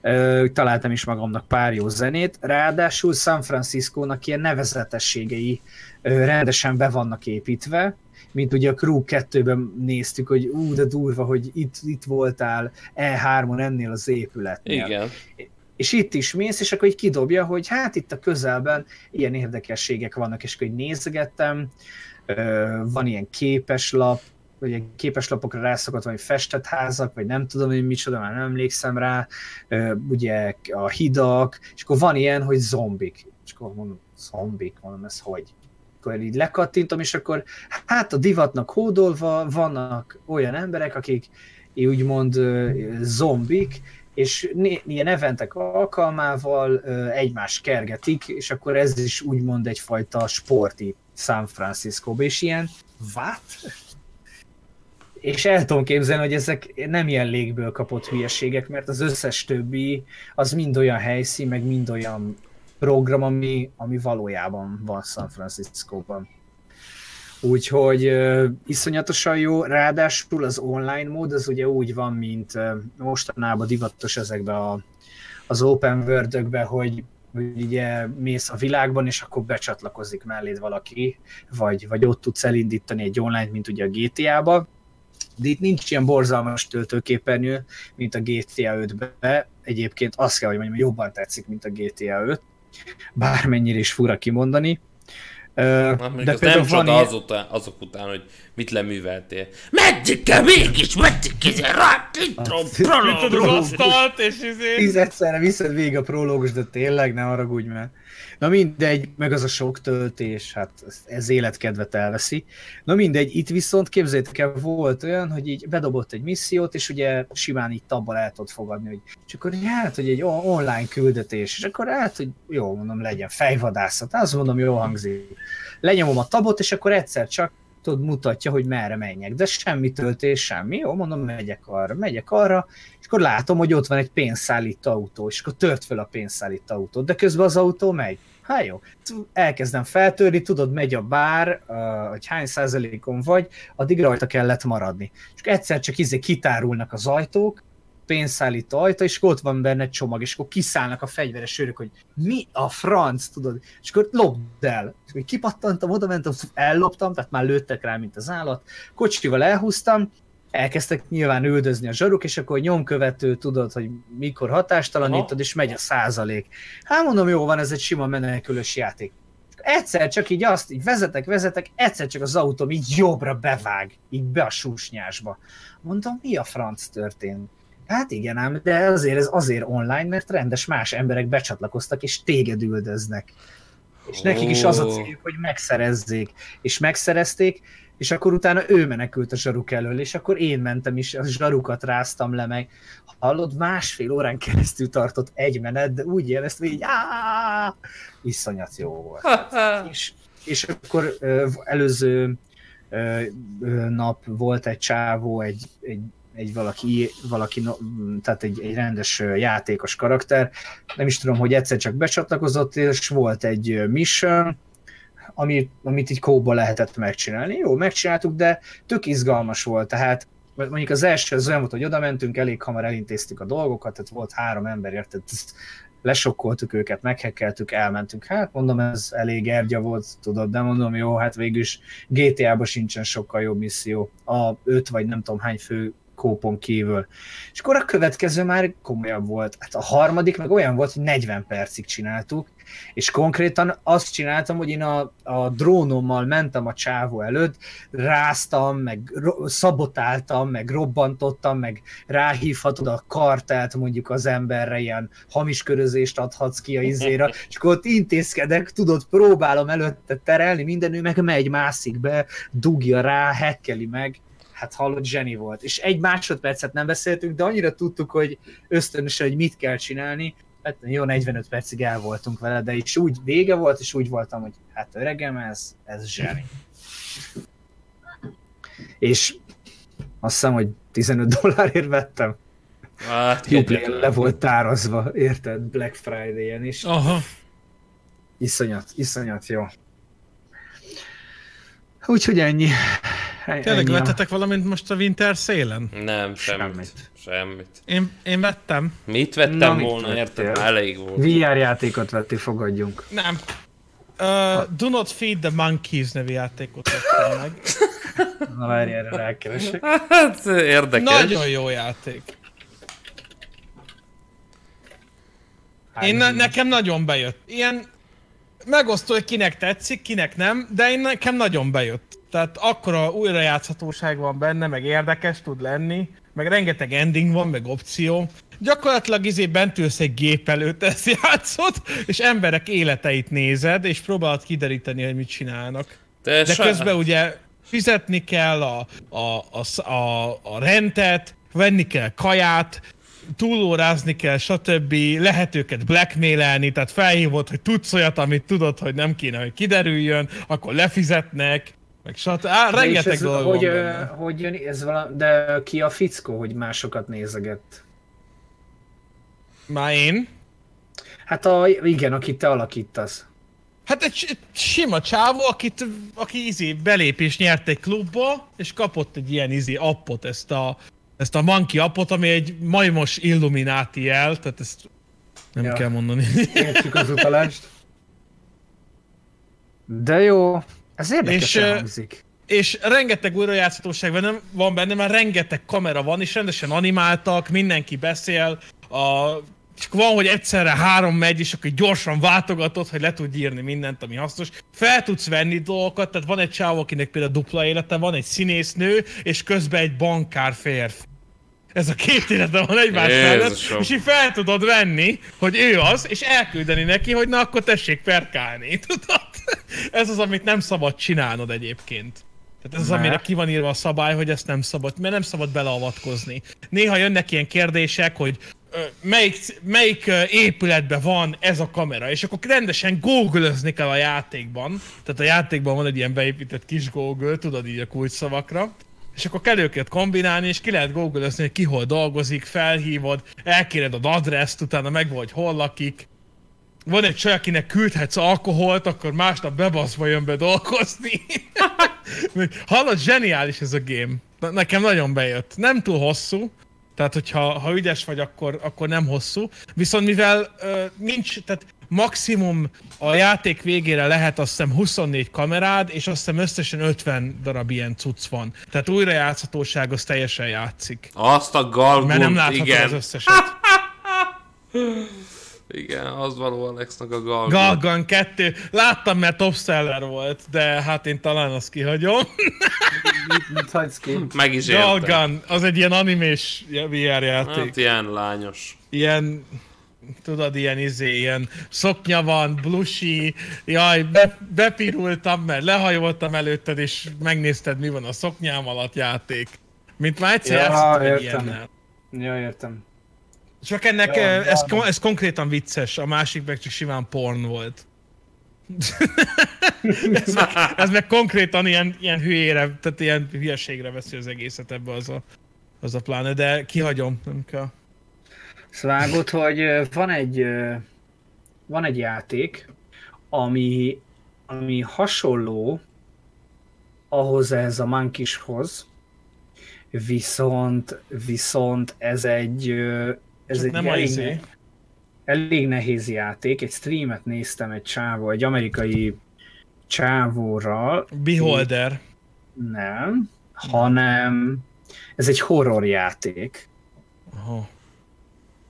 Ö, találtam is magamnak pár jó zenét, ráadásul San Francisco-nak ilyen nevezetességei ö, rendesen be vannak építve, mint ugye a Crew 2-ben néztük, hogy ú, de durva, hogy itt, itt voltál E3-on ennél az épületnél. Igen. És itt is mész, és akkor így kidobja, hogy hát itt a közelben ilyen érdekességek vannak, és akkor így nézegettem, van ilyen képeslap, vagy ilyen képeslapokra rászokott valami festett házak, vagy nem tudom, hogy micsoda, már nem emlékszem rá, ugye a hidak, és akkor van ilyen, hogy zombik. És akkor mondom, zombik, mondom, ez hogy? Akkor így lekattintom, és akkor hát a divatnak hódolva vannak olyan emberek, akik úgymond zombik, és ilyen eventek alkalmával egymást kergetik, és akkor ez is úgymond egyfajta sporti San francisco és ilyen, what? És el tudom képzelni, hogy ezek nem ilyen légből kapott hülyeségek, mert az összes többi az mind olyan helyszín, meg mind olyan program, ami, ami valójában van San Francisco-ban. Úgyhogy uh, iszonyatosan jó, ráadásul az online mód az ugye úgy van, mint uh, mostanában divatos ezekbe a, az open world hogy, hogy ugye mész a világban, és akkor becsatlakozik melléd valaki, vagy, vagy ott tudsz elindítani egy online, mint ugye a GTA-ba. De itt nincs ilyen borzalmas töltőképernyő, mint a GTA 5-be. Egyébként azt kell, hogy mondjam, jobban tetszik, mint a GTA 5. Bármennyire is fura kimondani. Hát még de az például nem van csoda ilyen- azután, azok után, hogy mit leműveltél. Meddig kell mégis, meddig kell rá, intro, Mit tudod, prolog. asztalt, és izé... Tízegyszerre viszed végig a prológus, de tényleg ne haragudj már. Na mindegy, meg az a sok töltés, hát ez- életkedvet elveszi. Na mindegy, itt viszont képzeljétek el, volt olyan, hogy így bedobott egy missziót, és ugye simán így tabban el tudod fogadni, hogy és akkor hát, hogy egy online küldetés, és akkor hát, hogy jó, mondom, legyen fejvadászat, azt mondom, jó hangzik. Lenyomom a tabot, és akkor egyszer csak tudod, mutatja, hogy merre menjek, de semmi töltés, semmi, jó, mondom, megyek arra, megyek arra, és akkor látom, hogy ott van egy pénzszállító autó, és akkor tört fel a pénzszállító autót, de közben az autó megy. Hát jó, elkezdem feltörni, tudod, megy a bár, hogy hány százalékon vagy, addig rajta kellett maradni. És egyszer csak izé kitárulnak az ajtók, pénzszállító ajtó, és ott van benne egy csomag, és akkor kiszállnak a fegyveres őrök, hogy mi a franc, tudod, és akkor lopd el. És kipattantam, oda mentem, elloptam, tehát már lőttek rá, mint az állat, kocsival elhúztam, elkezdtek nyilván üldözni a zsaruk, és akkor nyomkövető tudod, hogy mikor hatástalanítod, és megy a százalék. Hát mondom, jó van, ez egy sima menekülős játék. Egyszer csak így azt, így vezetek, vezetek, egyszer csak az autóm így jobbra bevág, így be a susnyásba. Mondom, mi a franc történt? Hát igen ám, de azért ez azért online, mert rendes más emberek becsatlakoztak, és téged üldöznek. És nekik is az a céljuk, hogy megszerezzék. És megszerezték, és akkor utána ő menekült a zsaruk elől, és akkor én mentem is, a zsarukat ráztam le meg. Hallod, másfél órán keresztül tartott egy menet, de úgy éreztem, hogy így iszonyat jó volt. és, és akkor előző nap volt egy csávó, egy, egy, egy valaki, valaki, tehát egy, egy rendes játékos karakter, nem is tudom, hogy egyszer csak becsatlakozott, és volt egy mission, amit, amit így kóba lehetett megcsinálni. Jó, megcsináltuk, de tök izgalmas volt, tehát mondjuk az első az olyan volt, hogy oda mentünk, elég hamar elintéztük a dolgokat, tehát volt három ember, érted, lesokkoltuk őket, meghekkeltük, elmentünk. Hát mondom, ez elég ergya volt, tudod, de mondom, jó, hát végül is GTA-ban sincsen sokkal jobb misszió. A öt vagy nem tudom hány fő kópon kívül. És akkor a következő már komolyabb volt. Hát a harmadik meg olyan volt, hogy 40 percig csináltuk, és konkrétan azt csináltam, hogy én a, a drónommal mentem a csávó előtt, ráztam, meg ro- szabotáltam, meg robbantottam, meg ráhívhatod a kartelt mondjuk az emberre, ilyen hamis körözést adhatsz ki a izéra, és akkor ott intézkedek, tudod, próbálom előtte terelni, minden ő meg megy, mászik be, dugja rá, hekkeli meg, hát hallott, zseni volt. És egy másodpercet nem beszéltünk, de annyira tudtuk, hogy ösztönösen, hogy mit kell csinálni, hát jó 45 percig el voltunk vele, de is úgy vége volt, és úgy voltam, hogy hát öregem, ez, ez zseni. És azt hiszem, hogy 15 dollárért vettem. Hát, le volt tárazva, érted? Black Friday-en is. Aha. Iszonyat, iszonyat jó. Úgyhogy ennyi. Tényleg a- vettetek valamint most a Winter szélen? Nem, semmit. Semmit. Semmit. Én, én vettem. Mit vettem Na, mit volna, érted? vettél? Elég volt. VR játékot vettél, fogadjunk. Nem. Uh, Do Not Feed the Monkeys nevű játékot vettem meg. Na várj, erre rákeresek. Hát érdekes. Nagyon jó játék. Én ne, nekem nagyon bejött. Ilyen megosztó, hogy kinek tetszik, kinek nem, de én nekem nagyon bejött. Tehát akkora újrajátszhatóság van benne, meg érdekes tud lenni, meg rengeteg ending van, meg opció. Gyakorlatilag izé bent ülsz egy gép előtt, ezt játszod, és emberek életeit nézed, és próbálod kideríteni, hogy mit csinálnak. De, De közben ugye fizetni kell a, a, a, a, a rentet, venni kell kaját, túlórázni kell, stb. Lehet őket blackmailelni, tehát felhívod, hogy tudsz olyat, amit tudod, hogy nem kéne, hogy kiderüljön, akkor lefizetnek, meg stb. Á, De és rengeteg ez, dolog hogy, van hogy jön, ez vala, de ki a fickó, hogy másokat nézegett? Már én? Hát a, igen, akit te alakítasz. Hát egy, sima csávó, akit, aki izé belép és nyert egy klubba, és kapott egy ilyen izé appot, ezt a, ezt a Monkey appot, ami egy majmos Illuminati jel, tehát ezt nem ja. kell mondani. Értjük az utalást. De jó, ez érdekes És, hangzik. és rengeteg újrajátszhatóság van benne, mert rengeteg kamera van, és rendesen animáltak, mindenki beszél, a, akkor van, hogy egyszerre három megy, és akkor gyorsan váltogatod, hogy le tudj írni mindent, ami hasznos. Fel tudsz venni dolgokat, tehát van egy csávó, akinek például dupla élete, van egy színésznő, és közben egy bankár férfi. Ez a két élete van egymás mellett, és így fel tudod venni, hogy ő az, és elküldeni neki, hogy na akkor tessék perkálni, tudod? Ez az, amit nem szabad csinálnod egyébként. Tehát ez az, amire ki van írva a szabály, hogy ezt nem szabad, mert nem szabad beleavatkozni. Néha jönnek ilyen kérdések, hogy ö, melyik, melyik ö, épületben van ez a kamera, és akkor rendesen googlözni kell a játékban. Tehát a játékban van egy ilyen beépített kis Google, tudod így a kulcsszavakra. És akkor kell őket kombinálni, és ki lehet googlözni, hogy ki hol dolgozik, felhívod, elkéred az adresszt, utána megvan, hogy hol lakik. Van egy csaj, akinek küldhetsz alkoholt, akkor másnap bebaszva jön be dolgozni. Hallod, zseniális ez a game. Na- Nekem nagyon bejött. Nem túl hosszú, tehát hogyha ha ügyes vagy, akkor, akkor nem hosszú. Viszont mivel ö, nincs, tehát maximum a játék végére lehet azt hiszem 24 kamerád, és azt hiszem összesen 50 darab ilyen cucc van. Tehát újrajátszhatóság az teljesen játszik. Azt a galgunt, Mert nem láthatod igen. az összeset. Igen, az való Alexnak a galgunt. Galgan 2. Láttam, mert top seller volt, de hát én talán azt kihagyom. Mit, mit hagysz ki? Meg is értem. Galgan, az egy ilyen animés VR játék. Hát ilyen lányos. Ilyen, tudod, ilyen izé, ilyen szoknya van, blushi, jaj, be, bepirultam, mert lehajoltam előtted, és megnézted, mi van a szoknyám alatt játék. Mint már egyszer Ja, értem. ilyennel. Ja, értem. Csak ennek, Ja, ez, ja. kon- ez konkrétan vicces, a másik meg csak simán porn volt. ez, meg, ez meg konkrétan ilyen, ilyen hülyére, tehát ilyen hülyeségre veszi az egészet ebbe az a, az a pláne, de kihagyom, nem kell. Szvágod, hogy van egy, van egy játék, ami, ami hasonló ahhoz ez a Mankishoz, viszont, viszont ez egy, ez Csak egy nem elég, izé. elég nehéz játék. Egy streamet néztem egy csávó, egy amerikai csávóral, Beholder. nem, hanem ez egy horror játék. Aha.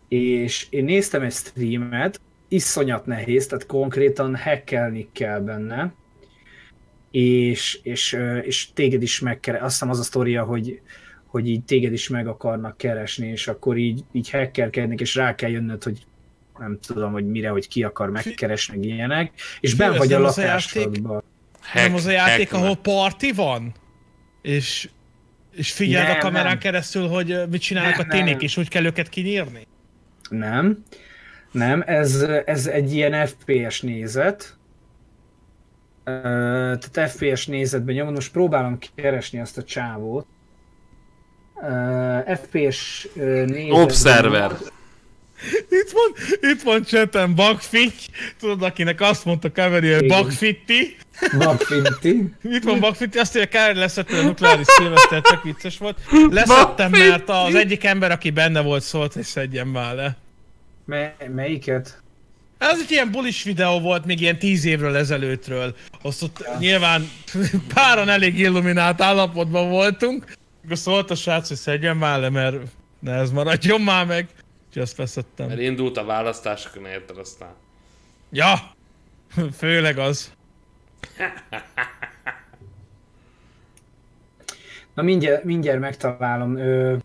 és én néztem egy streamet, iszonyat nehéz, tehát konkrétan hackelni kell benne, és, és, és téged is megkeres, azt hiszem az a sztoria, hogy, hogy így téged is meg akarnak keresni, és akkor így, így hackerkednek, és rá kell jönnöd, hogy nem tudom, hogy mire, hogy ki akar megkeresni, meg ilyenek, és ben vagy a lakásodban. Nem az a játék, hack- ahol parti van? És, és figyeld Nem, a kamerán nem. keresztül, hogy mit csinálnak Nem, a nem. és úgy kell őket kinyírni? Nem, nem, ez, ez egy ilyen FPS nézet. Tehát FPS nézetben nyomod, most próbálom keresni azt a csávót. Ö, FPS ö, nézetben Observer. Itt van, itt van chaten Bakfitty, tudod, akinek azt mondta Keveri, hogy. Bakfitti. Magfinti. Itt van Bakfitti, azt mondja, Keveri leszette a nukleáris szilveszter, csak vicces volt. Leszettem, mert az egyik ember, aki benne volt, szólt, hogy szedjem már le. Me- melyiket? Ez egy ilyen bulis videó volt még ilyen tíz évről ezelőttről. Azt ott nyilván páran elég illuminált állapotban voltunk. Akkor szólt a srác, hogy szedjen már le, mert ne ez maradjon már meg. Úgyhogy azt veszettem. Mert indult a választásokon, érted aztán. Ja! Főleg az. Na mindjárt, mindjárt megtalálom. Ö,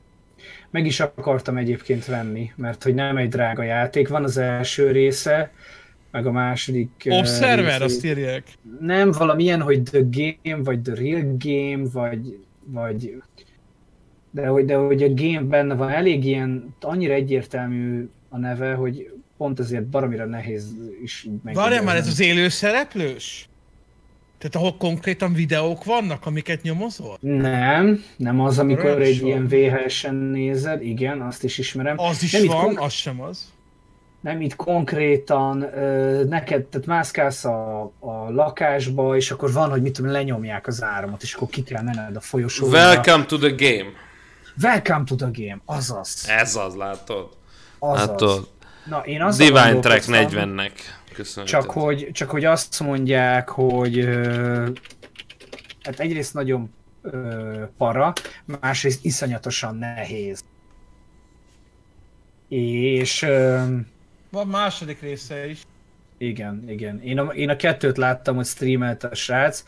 meg is akartam egyébként venni, mert hogy nem egy drága játék. Van az első része, meg a második Observer, azt írják. Nem, valamilyen, hogy The Game, vagy The Real Game, vagy, vagy de hogy, de hogy a game benne van, elég ilyen, annyira egyértelmű a neve, hogy pont ezért baromira nehéz is így Várjál már, ez az élő szereplős? Tehát ahol konkrétan videók vannak, amiket nyomozol? Nem, nem az, amikor is egy ilyen VHS-en nézed, igen, azt is ismerem. Az is nem, itt van, kon- az sem az. nem itt konkrétan ö, neked, tehát mászkálsz a, a lakásba, és akkor van, hogy mit tudom, lenyomják az áramot, és akkor ki kell menned a folyosóra. Welcome to the game. Welcome to the game, azaz. Ez az, látod? azaz. Látod? Na, én azt Divine Track 40-nek. Köszönöm. Csak hogy, csak hogy azt mondják, hogy ö, hát egyrészt nagyon ö, para, másrészt iszonyatosan nehéz. És ö, Van második része is. igen, igen. Én a, én a kettőt láttam, hogy streamelt a srác,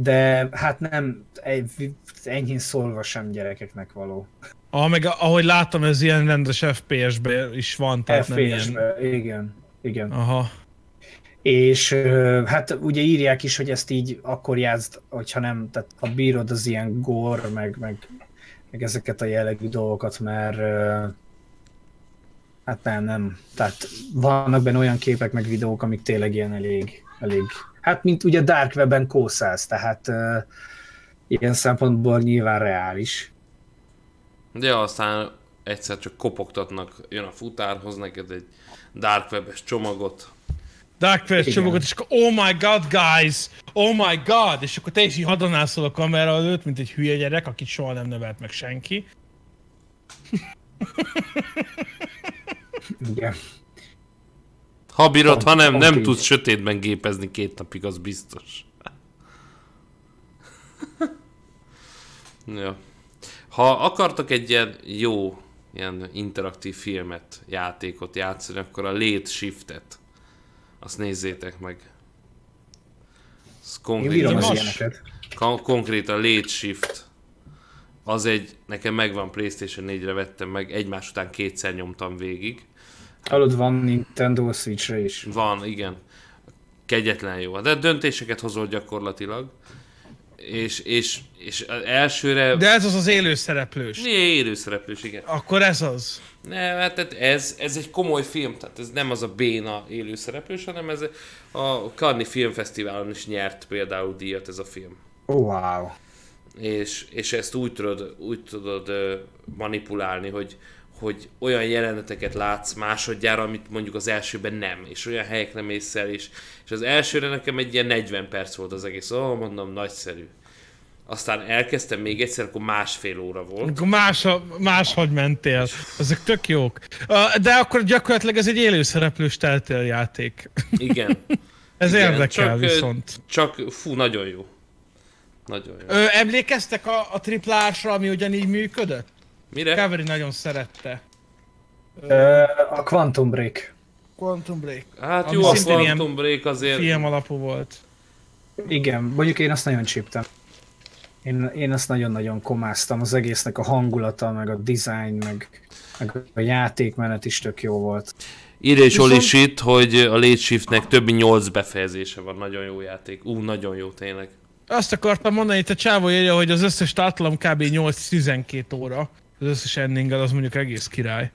de hát nem, egy- enyhén szólva sem gyerekeknek való. Ah, meg ahogy láttam, ez ilyen rendes FPS-ben is van, tehát nem ilyen... FPS-be, igen, igen. Aha. És hát ugye írják is, hogy ezt így akkor játszd, hogyha nem, tehát ha bírod az ilyen gore, meg, meg, meg ezeket a jellegű dolgokat, mert hát nem, nem. Tehát vannak benne olyan képek, meg videók, amik tényleg ilyen elég, elég hát mint ugye Dark Web-en kószálsz, tehát ö, ilyen szempontból nyilván reális. De aztán egyszer csak kopogtatnak, jön a futárhoz neked egy dark webes csomagot. Dark Igen. csomagot, és akkor oh my god, guys! Oh my god! És akkor te is így hadonászol a kamera előtt, mint egy hülye gyerek, akit soha nem nevelt meg senki. Igen. Ha bírod, ha nem, nem tudsz sötétben gépezni két napig, az biztos. ja. Ha akartok egy ilyen jó, ilyen interaktív filmet, játékot játszani, akkor a Late Shiftet, azt nézzétek meg. Ez az Most. ilyeneket. Kon- konkrétan Late Shift. Az egy, nekem megvan Playstation 4-re vettem meg, egymás után kétszer nyomtam végig. Hallod, van Nintendo Switch-re is. Van, igen. Kegyetlen jó. De döntéseket hozol gyakorlatilag. És, és, és az elsőre... De ez az az élő szereplős. Né, élőszereplős, igen. Akkor ez az. Ne, hát ez, ez egy komoly film, tehát ez nem az a béna élőszereplős, hanem ez a Cannes Filmfesztiválon is nyert például díjat ez a film. Oh, wow. és, és ezt úgy tudod, úgy tudod manipulálni, hogy, hogy olyan jeleneteket látsz másodjára, amit mondjuk az elsőben nem, és olyan helyekre mész el, és, és az elsőre nekem egy ilyen 40 perc volt az egész, ó, mondom, nagyszerű. Aztán elkezdtem még egyszer, akkor másfél óra volt. Akkor más, máshogy mentél. Ezek tök jók. De akkor gyakorlatilag ez egy élő szereplős teltél játék. Igen. Ez Igen, érdekel csak, viszont. Csak, fú, nagyon jó. Nagyon jó. Ö, emlékeztek a, a triplásra, ami ugyanígy működött? Mire? Kaveri nagyon szerette. A Quantum Break. Quantum Break. Hát jó, a Quantum Break azért... Film alapú volt. Igen, mondjuk én azt nagyon csíptem. Én, én azt nagyon-nagyon komáztam, az egésznek a hangulata, meg a design, meg, meg a játékmenet is tök jó volt. Írja is Viszont- Shit, hogy a Late Shiftnek több mint 8 befejezése van, nagyon jó játék. Ú, nagyon jó tényleg. Azt akartam mondani, itt a csávó írja, hogy az összes tartalom kb. 8-12 óra. Az összes ending az mondjuk egész király.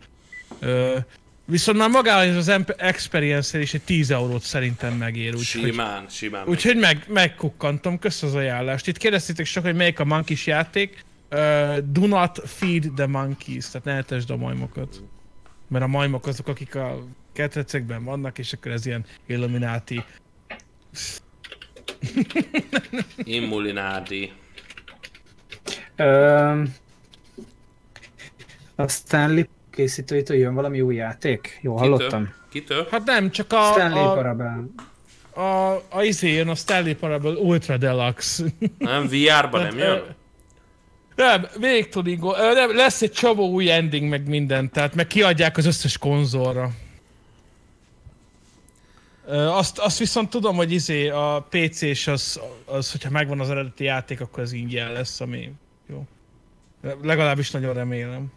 Ö, viszont már magához az experience is egy 10 eurót szerintem megér. Úgyhogy, Simán, simán. úgyhogy meg, megkukkantom, kösz az ajánlást. Itt kérdeztétek csak, hogy melyik a Monkeys játék. Uh, do not feed the monkeys, tehát ne etesd a majmokat. mert a majmok azok, akik a ketrecekben vannak, és akkor ez ilyen Illuminati. Immulinádi. Öm, a Stanley készítőitől jön valami új játék? Jó, hallottam? Kitől? Hát nem, csak a, Stanley a, Parabel. a, a izé jön a Stanley Parable Ultra Deluxe. Nem, VR-ba nem jön? Nem, végtuding, nem, lesz egy csomó új ending, meg minden, tehát meg kiadják az összes konzolra. Azt, azt viszont tudom, hogy izé a PC-s az, az, hogyha megvan az eredeti játék, akkor az ingyen lesz, ami jó. Legalábbis nagyon remélem.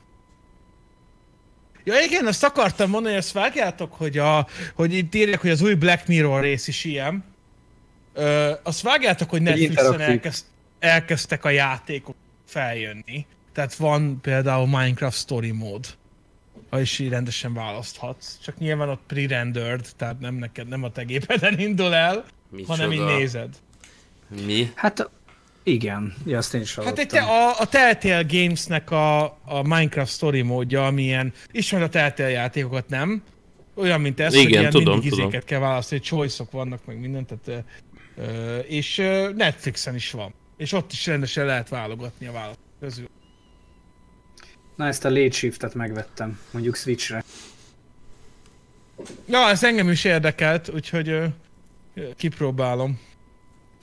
Ja igen, azt akartam mondani, hogy ezt vágjátok, hogy, a, hogy itt írják, hogy az új Black Mirror rész is ilyen. Ö, azt vágjátok, hogy Netflixen elkezd, elkezdtek a játékok feljönni. Tehát van például Minecraft Story mód, ha is így rendesen választhatsz. Csak nyilván ott pre-rendered, tehát nem neked, nem a te gépeden indul el, Micsoda? hanem így nézed. Mi? Hát igen, ja, azt én is Hát hallottam. egy te, a, a Telltale Gamesnek a, a Minecraft Story módja, amilyen, ismered a Telltale játékokat, nem? Olyan, mint ez, hogy Igen, ilyen tudom, mindig tudom. kell választani, choice-ok vannak, meg minden, tehát, ö, és ö, Netflixen is van. És ott is rendesen lehet válogatni a választók közül. Na ezt a Late Shiftet megvettem, mondjuk Switchre. Ja, ez engem is érdekelt, úgyhogy ö, kipróbálom.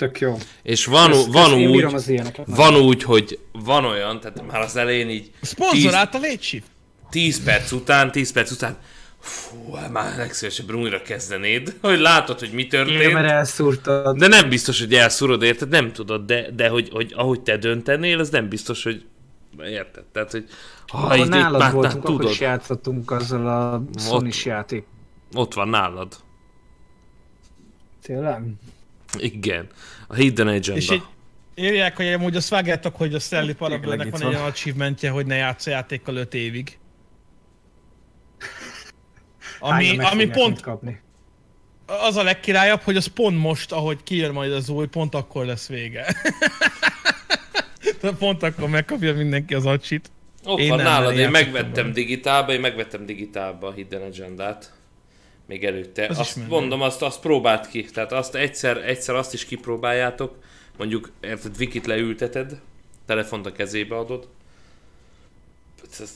Tök jó. És van, Kösz- van kösz, én úgy, az ilyeneket. van úgy, hogy van olyan, tehát már az elején így Szponzorált a Late Shift. 10 perc után, 10 perc után, fú, hát már legszívesebben újra kezdenéd, hogy látod, hogy mi Én, történt. mert elszúrtad. De nem biztos, hogy elszúrod, érted? Nem tudod, de, de hogy, hogy ahogy te döntenél, az nem biztos, hogy érted? Tehát, hogy ha Ahol itt, itt nálad már, voltunk, már akkor tudod, is játszottunk azzal a sony játék. ott van nálad. Tényleg? Igen. A Hidden Agenda. És egy, írják, hogy amúgy azt vágjátok, hogy a Stanley Parable-nek itt van van. egy olyan achievementje, hogy ne játsz a játékkal 5 évig. Ami, ami pont kapni? az a legkirályabb, hogy az pont most, ahogy kijön majd az új, pont akkor lesz vége. Tehát pont akkor megkapja mindenki az acsit. Ott van nálad, én megvettem digitálba, én megvettem digitálba a Hidden Agendát. Még előtte. Az azt mondom, azt, azt próbált ki. Tehát azt egyszer, egyszer azt is kipróbáljátok. Mondjuk, érted, Vikit leülteted, telefont a kezébe adod. Ezt, ezt,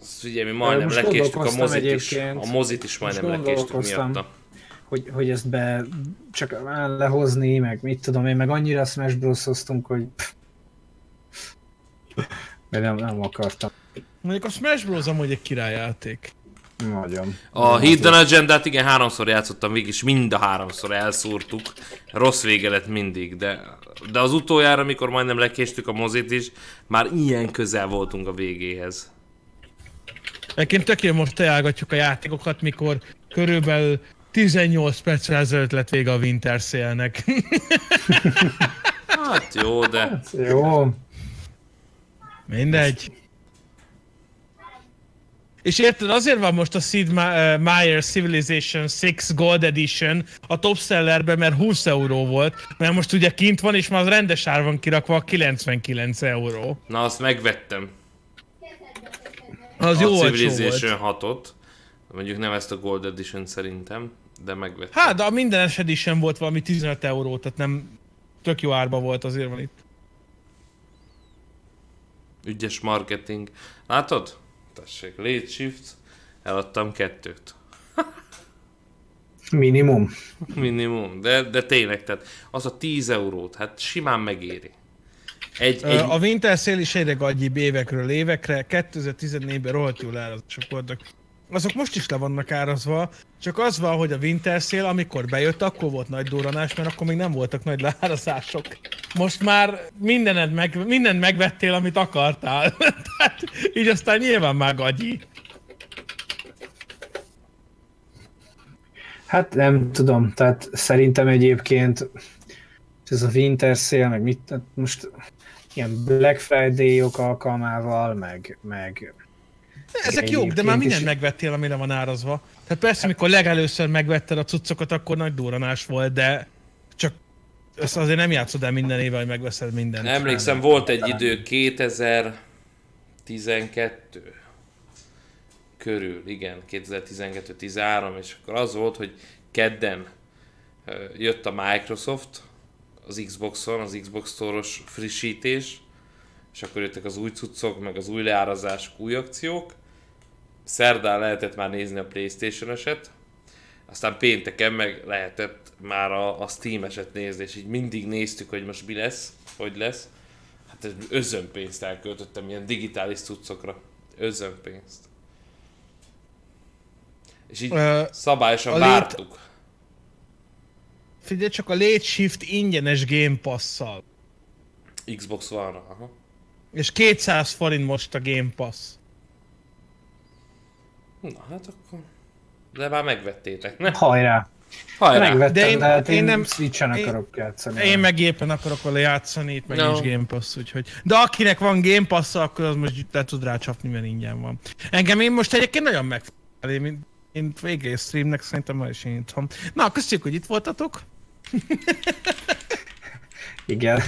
ezt ugye mi majdnem lekéstük a mozit is. A mozit is majdnem Most lekéstük miatta. Hogy, hogy ezt be csak lehozni, meg mit tudom én, meg annyira Smash bros hogy de nem, nem akartam. Mondjuk a Smash Bros. amúgy egy királyjáték. Nagyon. A Hidden Agendát igen, háromszor játszottam végig, és mind a háromszor elszúrtuk. Rossz vége lett mindig, de, de az utoljára, amikor majdnem lekéstük a mozit is, már ilyen közel voltunk a végéhez. Egyébként tök jó, most ajánlgatjuk a játékokat, mikor körülbelül 18 perccel ezelőtt lett vége a Winter Sale-nek. Hát jó, de Jó. Mindegy. És érted, azért van most a Sid uh, Meier Civilization 6 Gold Edition a top sellerben, mert 20 euró volt, mert most ugye kint van, és már az rendes ár van kirakva a 99 euró. na azt megvettem. Az a jó. Civilization 6-ot. Mondjuk nem ezt a Gold Edition szerintem, de megvettem. Hát, de a minden edition volt valami 15 euró, tehát nem tök jó árba volt, azért van itt. Ügyes marketing. Látod? Tessék, Late Shift. Eladtam kettőt. Minimum. Minimum. De, de tényleg, tehát az a 10 eurót, hát simán megéri. Egy, egy, A Winter Sale is egyre gagyibb évekről évekre, 2014-ben rohadt jól árazások voltak. Azok most is le vannak árazva, csak az van, hogy a Winter amikor bejött, akkor volt nagy duranás, mert akkor még nem voltak nagy leárazások. Most már mindened meg, mindent megvettél, amit akartál. Tehát így aztán nyilván már gagyi. Hát nem tudom, tehát szerintem egyébként ez a Winter meg mit, most ilyen Black Friday-ok alkalmával, meg, meg Ezek jók, de már mindent is- megvettél, amire van árazva. Tehát persze, amikor legelőször megvetted a cuccokat, akkor nagy duranás volt, de csak ezt azért nem játszod el minden éve, hogy megveszed mindent. emlékszem, volt egy idő 2012. körül, igen, 2012-13, és akkor az volt, hogy kedden jött a Microsoft az Xboxon, az Xbox Store-os frissítés, és akkor jöttek az új cuccok, meg az új leárazások, új akciók. Szerdán lehetett már nézni a Playstation-eset, aztán pénteken meg lehetett már a, a Steam-eset nézni, és így mindig néztük, hogy most mi lesz, hogy lesz. Hát ez özönpénzt elköltöttem ilyen digitális cuccokra. Özönpénzt. És így Ö, szabályosan a lét- vártuk. Figyelj csak a Late Shift ingyenes Game Pass-szal. Xbox One-ra. Aha. És 200 forint most a Game Pass. Na hát akkor... De már megvettétek, ne? Hajrá! Hajrá! Megvettem, De de, én- én, hát én én, nem- Switch-en én- akarok játszani. Én meg éppen akarok vele játszani, itt meg No. nincs Game Pass, úgyhogy... De akinek van Game pass akkor az most le tud rácsapni, mert ingyen van. Engem én most egyébként nagyon megfelel, én, mint- én végre streamnek szerintem ma is indítom. Na, köszönjük, hogy itt voltatok. Igen.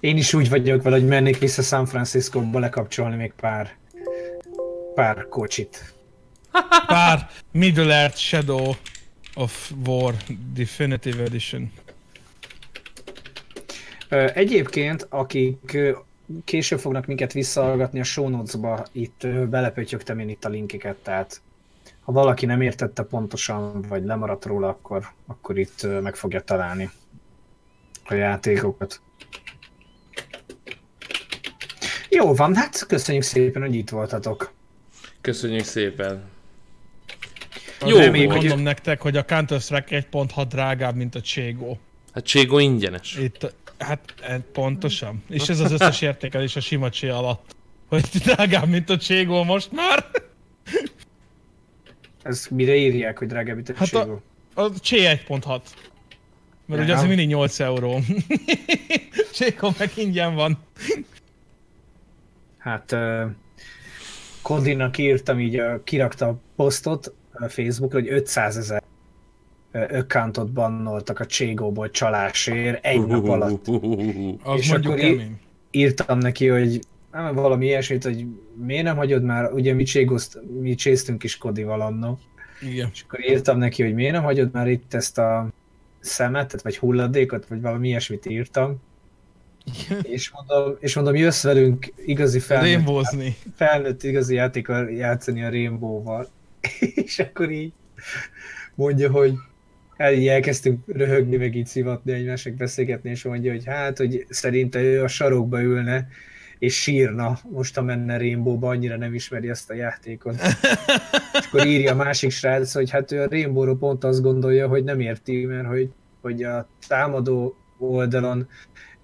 Én is úgy vagyok vele, hogy mennék vissza San Francisco-ba lekapcsolni még pár, pár kocsit. Pár Middle Earth Shadow of War Definitive Edition. Egyébként, akik később fognak minket visszahallgatni a show notes-ba, itt belepötyögtem én itt a linkeket, tehát ha valaki nem értette pontosan, vagy lemaradt róla, akkor, akkor itt meg fogja találni a játékokat. Jó van, hát köszönjük szépen, hogy itt voltatok. Köszönjük szépen. Jó, még hogy- mondom nektek, hogy a Counter-Strike 1.6 drágább, mint a Cségó. Hát Cségó ingyenes. Itt, hát eh, pontosan. És ez az összes értékelés a sima csé alatt. Hogy drágább, mint a Cségó most már. Ez mire írják, hogy drágább itt a Hát a- Cségó? A Csé 1.6. Mert ugye Ja. az mindig 8 euró. Cségó meg ingyen van. Hát uh, Kodinak írtam, így uh, kirakta a posztot a Facebookra, hogy 500 ezer accountot bannoltak a Cségóból csalásért egy nap alatt. Az És akkor í- kemény. Írtam neki, hogy nem, valami ilyesmit, hogy miért nem hagyod már, ugye mi, cségoszt, mi csésztünk is Kodival annó, Igen. és akkor írtam neki, hogy miért nem hagyod már itt ezt a szemetet, vagy hulladékot, vagy valami ilyesmit írtam. És mondom, és mondom, jössz velünk igazi felnőtt Rainbowzni. felnőtt igazi játékkal játszani a Rainbow-val. és akkor így mondja, hogy el, elkezdtünk röhögni, meg így szivatni egymásnak beszélgetni, és mondja, hogy hát, hogy szerinte ő a sarokba ülne, és sírna most, ha menne Rainbow-ba, annyira nem ismeri ezt a játékot. és akkor írja a másik srác, hogy hát ő a Rainbow-ról pont azt gondolja, hogy nem érti, mert hogy, hogy a támadó oldalon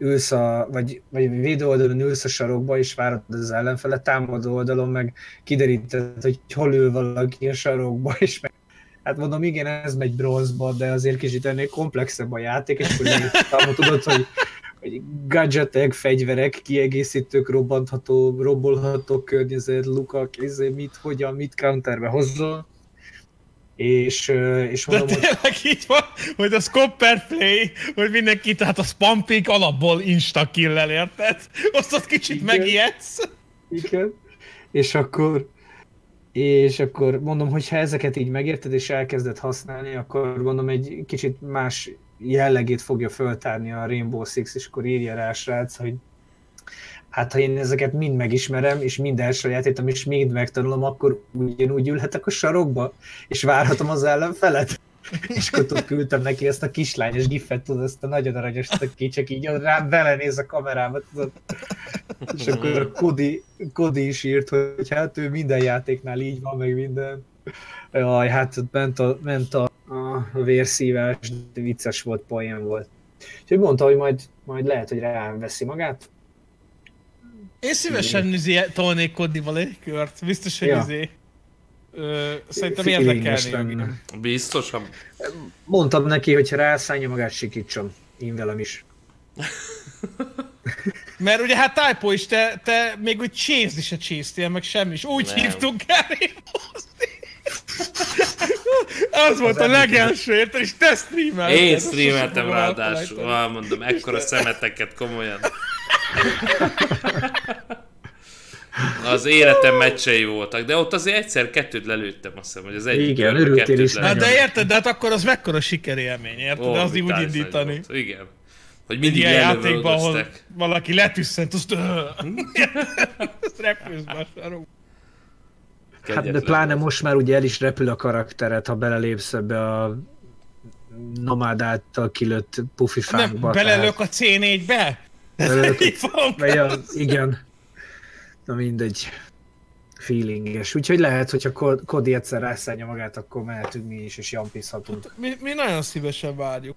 ülsz a, vagy, vagy védő oldalon ülsz a sarokba, és várod az ellenfele, támadó oldalon meg kideríted, hogy hol ül valaki a sarokba, és meg Hát mondom, igen, ez megy bronzba, de azért kicsit ennél komplexebb a játék, és leírtam, tudod, hogy, hogy gadgetek, fegyverek, kiegészítők, robbantható, robbolható környezet, lukak, izé, mit, hogyan, mit counterbe hozzon. És, és De mondom, hogy tényleg így van, hogy a Scopper Play, hogy mindenki, tehát a spamping alapból insta kill érted? Azt ott kicsit Igen. megijedsz. Igen. És akkor, és akkor mondom, hogy ha ezeket így megérted és elkezded használni, akkor mondom egy kicsit más jellegét fogja föltárni a Rainbow Six, és akkor írja rá a srác, hogy hát ha én ezeket mind megismerem, és mind elsajátítom, és mind megtanulom, akkor ugyanúgy ülhetek a sarokba, és várhatom az ellenfelet. És akkor küldtem neki ezt a kislányos gifet, tudod, ezt a nagyon aranyos, aki csak így rám belenéz a kamerába, tudod. És akkor a Kodi, Kodi is írt, hogy hát ő minden játéknál így van, meg minden. Jaj, hát ment a, ment a, a vérszívás, vicces volt, poén volt. Úgyhogy mondta, hogy majd, majd lehet, hogy rám veszi magát. Én szívesen izé, tolnék Kodival egy kört. Biztos, hogy Ja. izé. Ö, szerintem érdekelni. Biztosan. Mondtam neki, hogy ha rászállja magát, sikítson. Én velem is. Mert ugye hát Typo is, te, te még úgy csézni se csésztél, meg semmi is. Úgy Nem. hívtunk el Rainbow-zni. Az volt a legelső, érted? És te streamelted. Én streameltem ráadásul, ah, mondom, ekkora szemeteket komolyan. Az életem meccsei voltak, de ott azért egyszer kettőt lelőttem, azt hiszem, hogy az egyik Igen, örültél is Hát de érted, de hát akkor az mekkora sikerélmény, érted? De az így úgy indítani. volt. Igen. Hogy mindig ilyen játékban, ahol valaki letüsszent, azt... repülsz. Hát de pláne volt. most már ugye el is repül a karakteret, ha belelépsz ebbe a nomád által kilőtt pufi Nem, belelök a C4-be? Vagy a, igen. Na mindegy. Feelinges. Úgyhogy lehet, hogyha Ko- Kodi egyszer rászállja magát, akkor mehetünk mi is, és jampizhatunk. Mi, mi nagyon szívesen várjuk.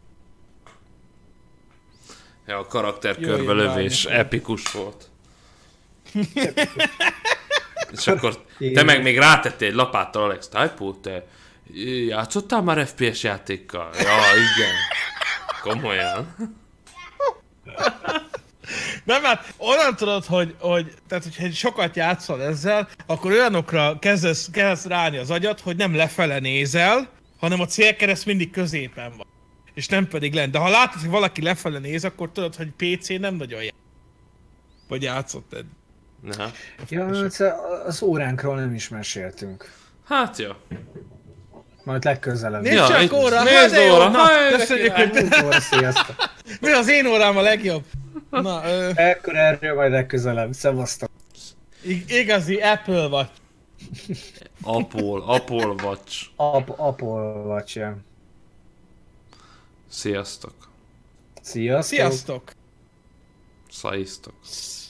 Ja, a karakter Jó, körbe én lövés vágom. epikus volt. És akkor te meg még rátettél egy lapáttal Alex Typo, te játszottál már FPS játékkal? Ja, igen. Komolyan. Nem, hát onnan tudod, hogy, hogy tehát, hogyha sokat játszol ezzel, akkor olyanokra kezdesz, kezdesz ráni az agyat, hogy nem lefele nézel, hanem a célkereszt mindig középen van. És nem pedig lent. De ha látod, hogy valaki lefele néz, akkor tudod, hogy PC nem nagyon jár. Vagy játszott eddig. Na. Ja, az- az óránkról nem is meséltünk. Hát jó. Majd legközelebb. Nézd Ja, csak óra, nézd hát óra, köszönjük, hogy mi az én órám a legjobb. Na, ö, Ekkor erről majd legközelebb. Szevasztok. ig- igazi Apple vagy. Apple, Apple Watch. Ap Apple Watch, ja. Sziasztok. Sziasztok. Sziasztok! Szaiztok. Sz-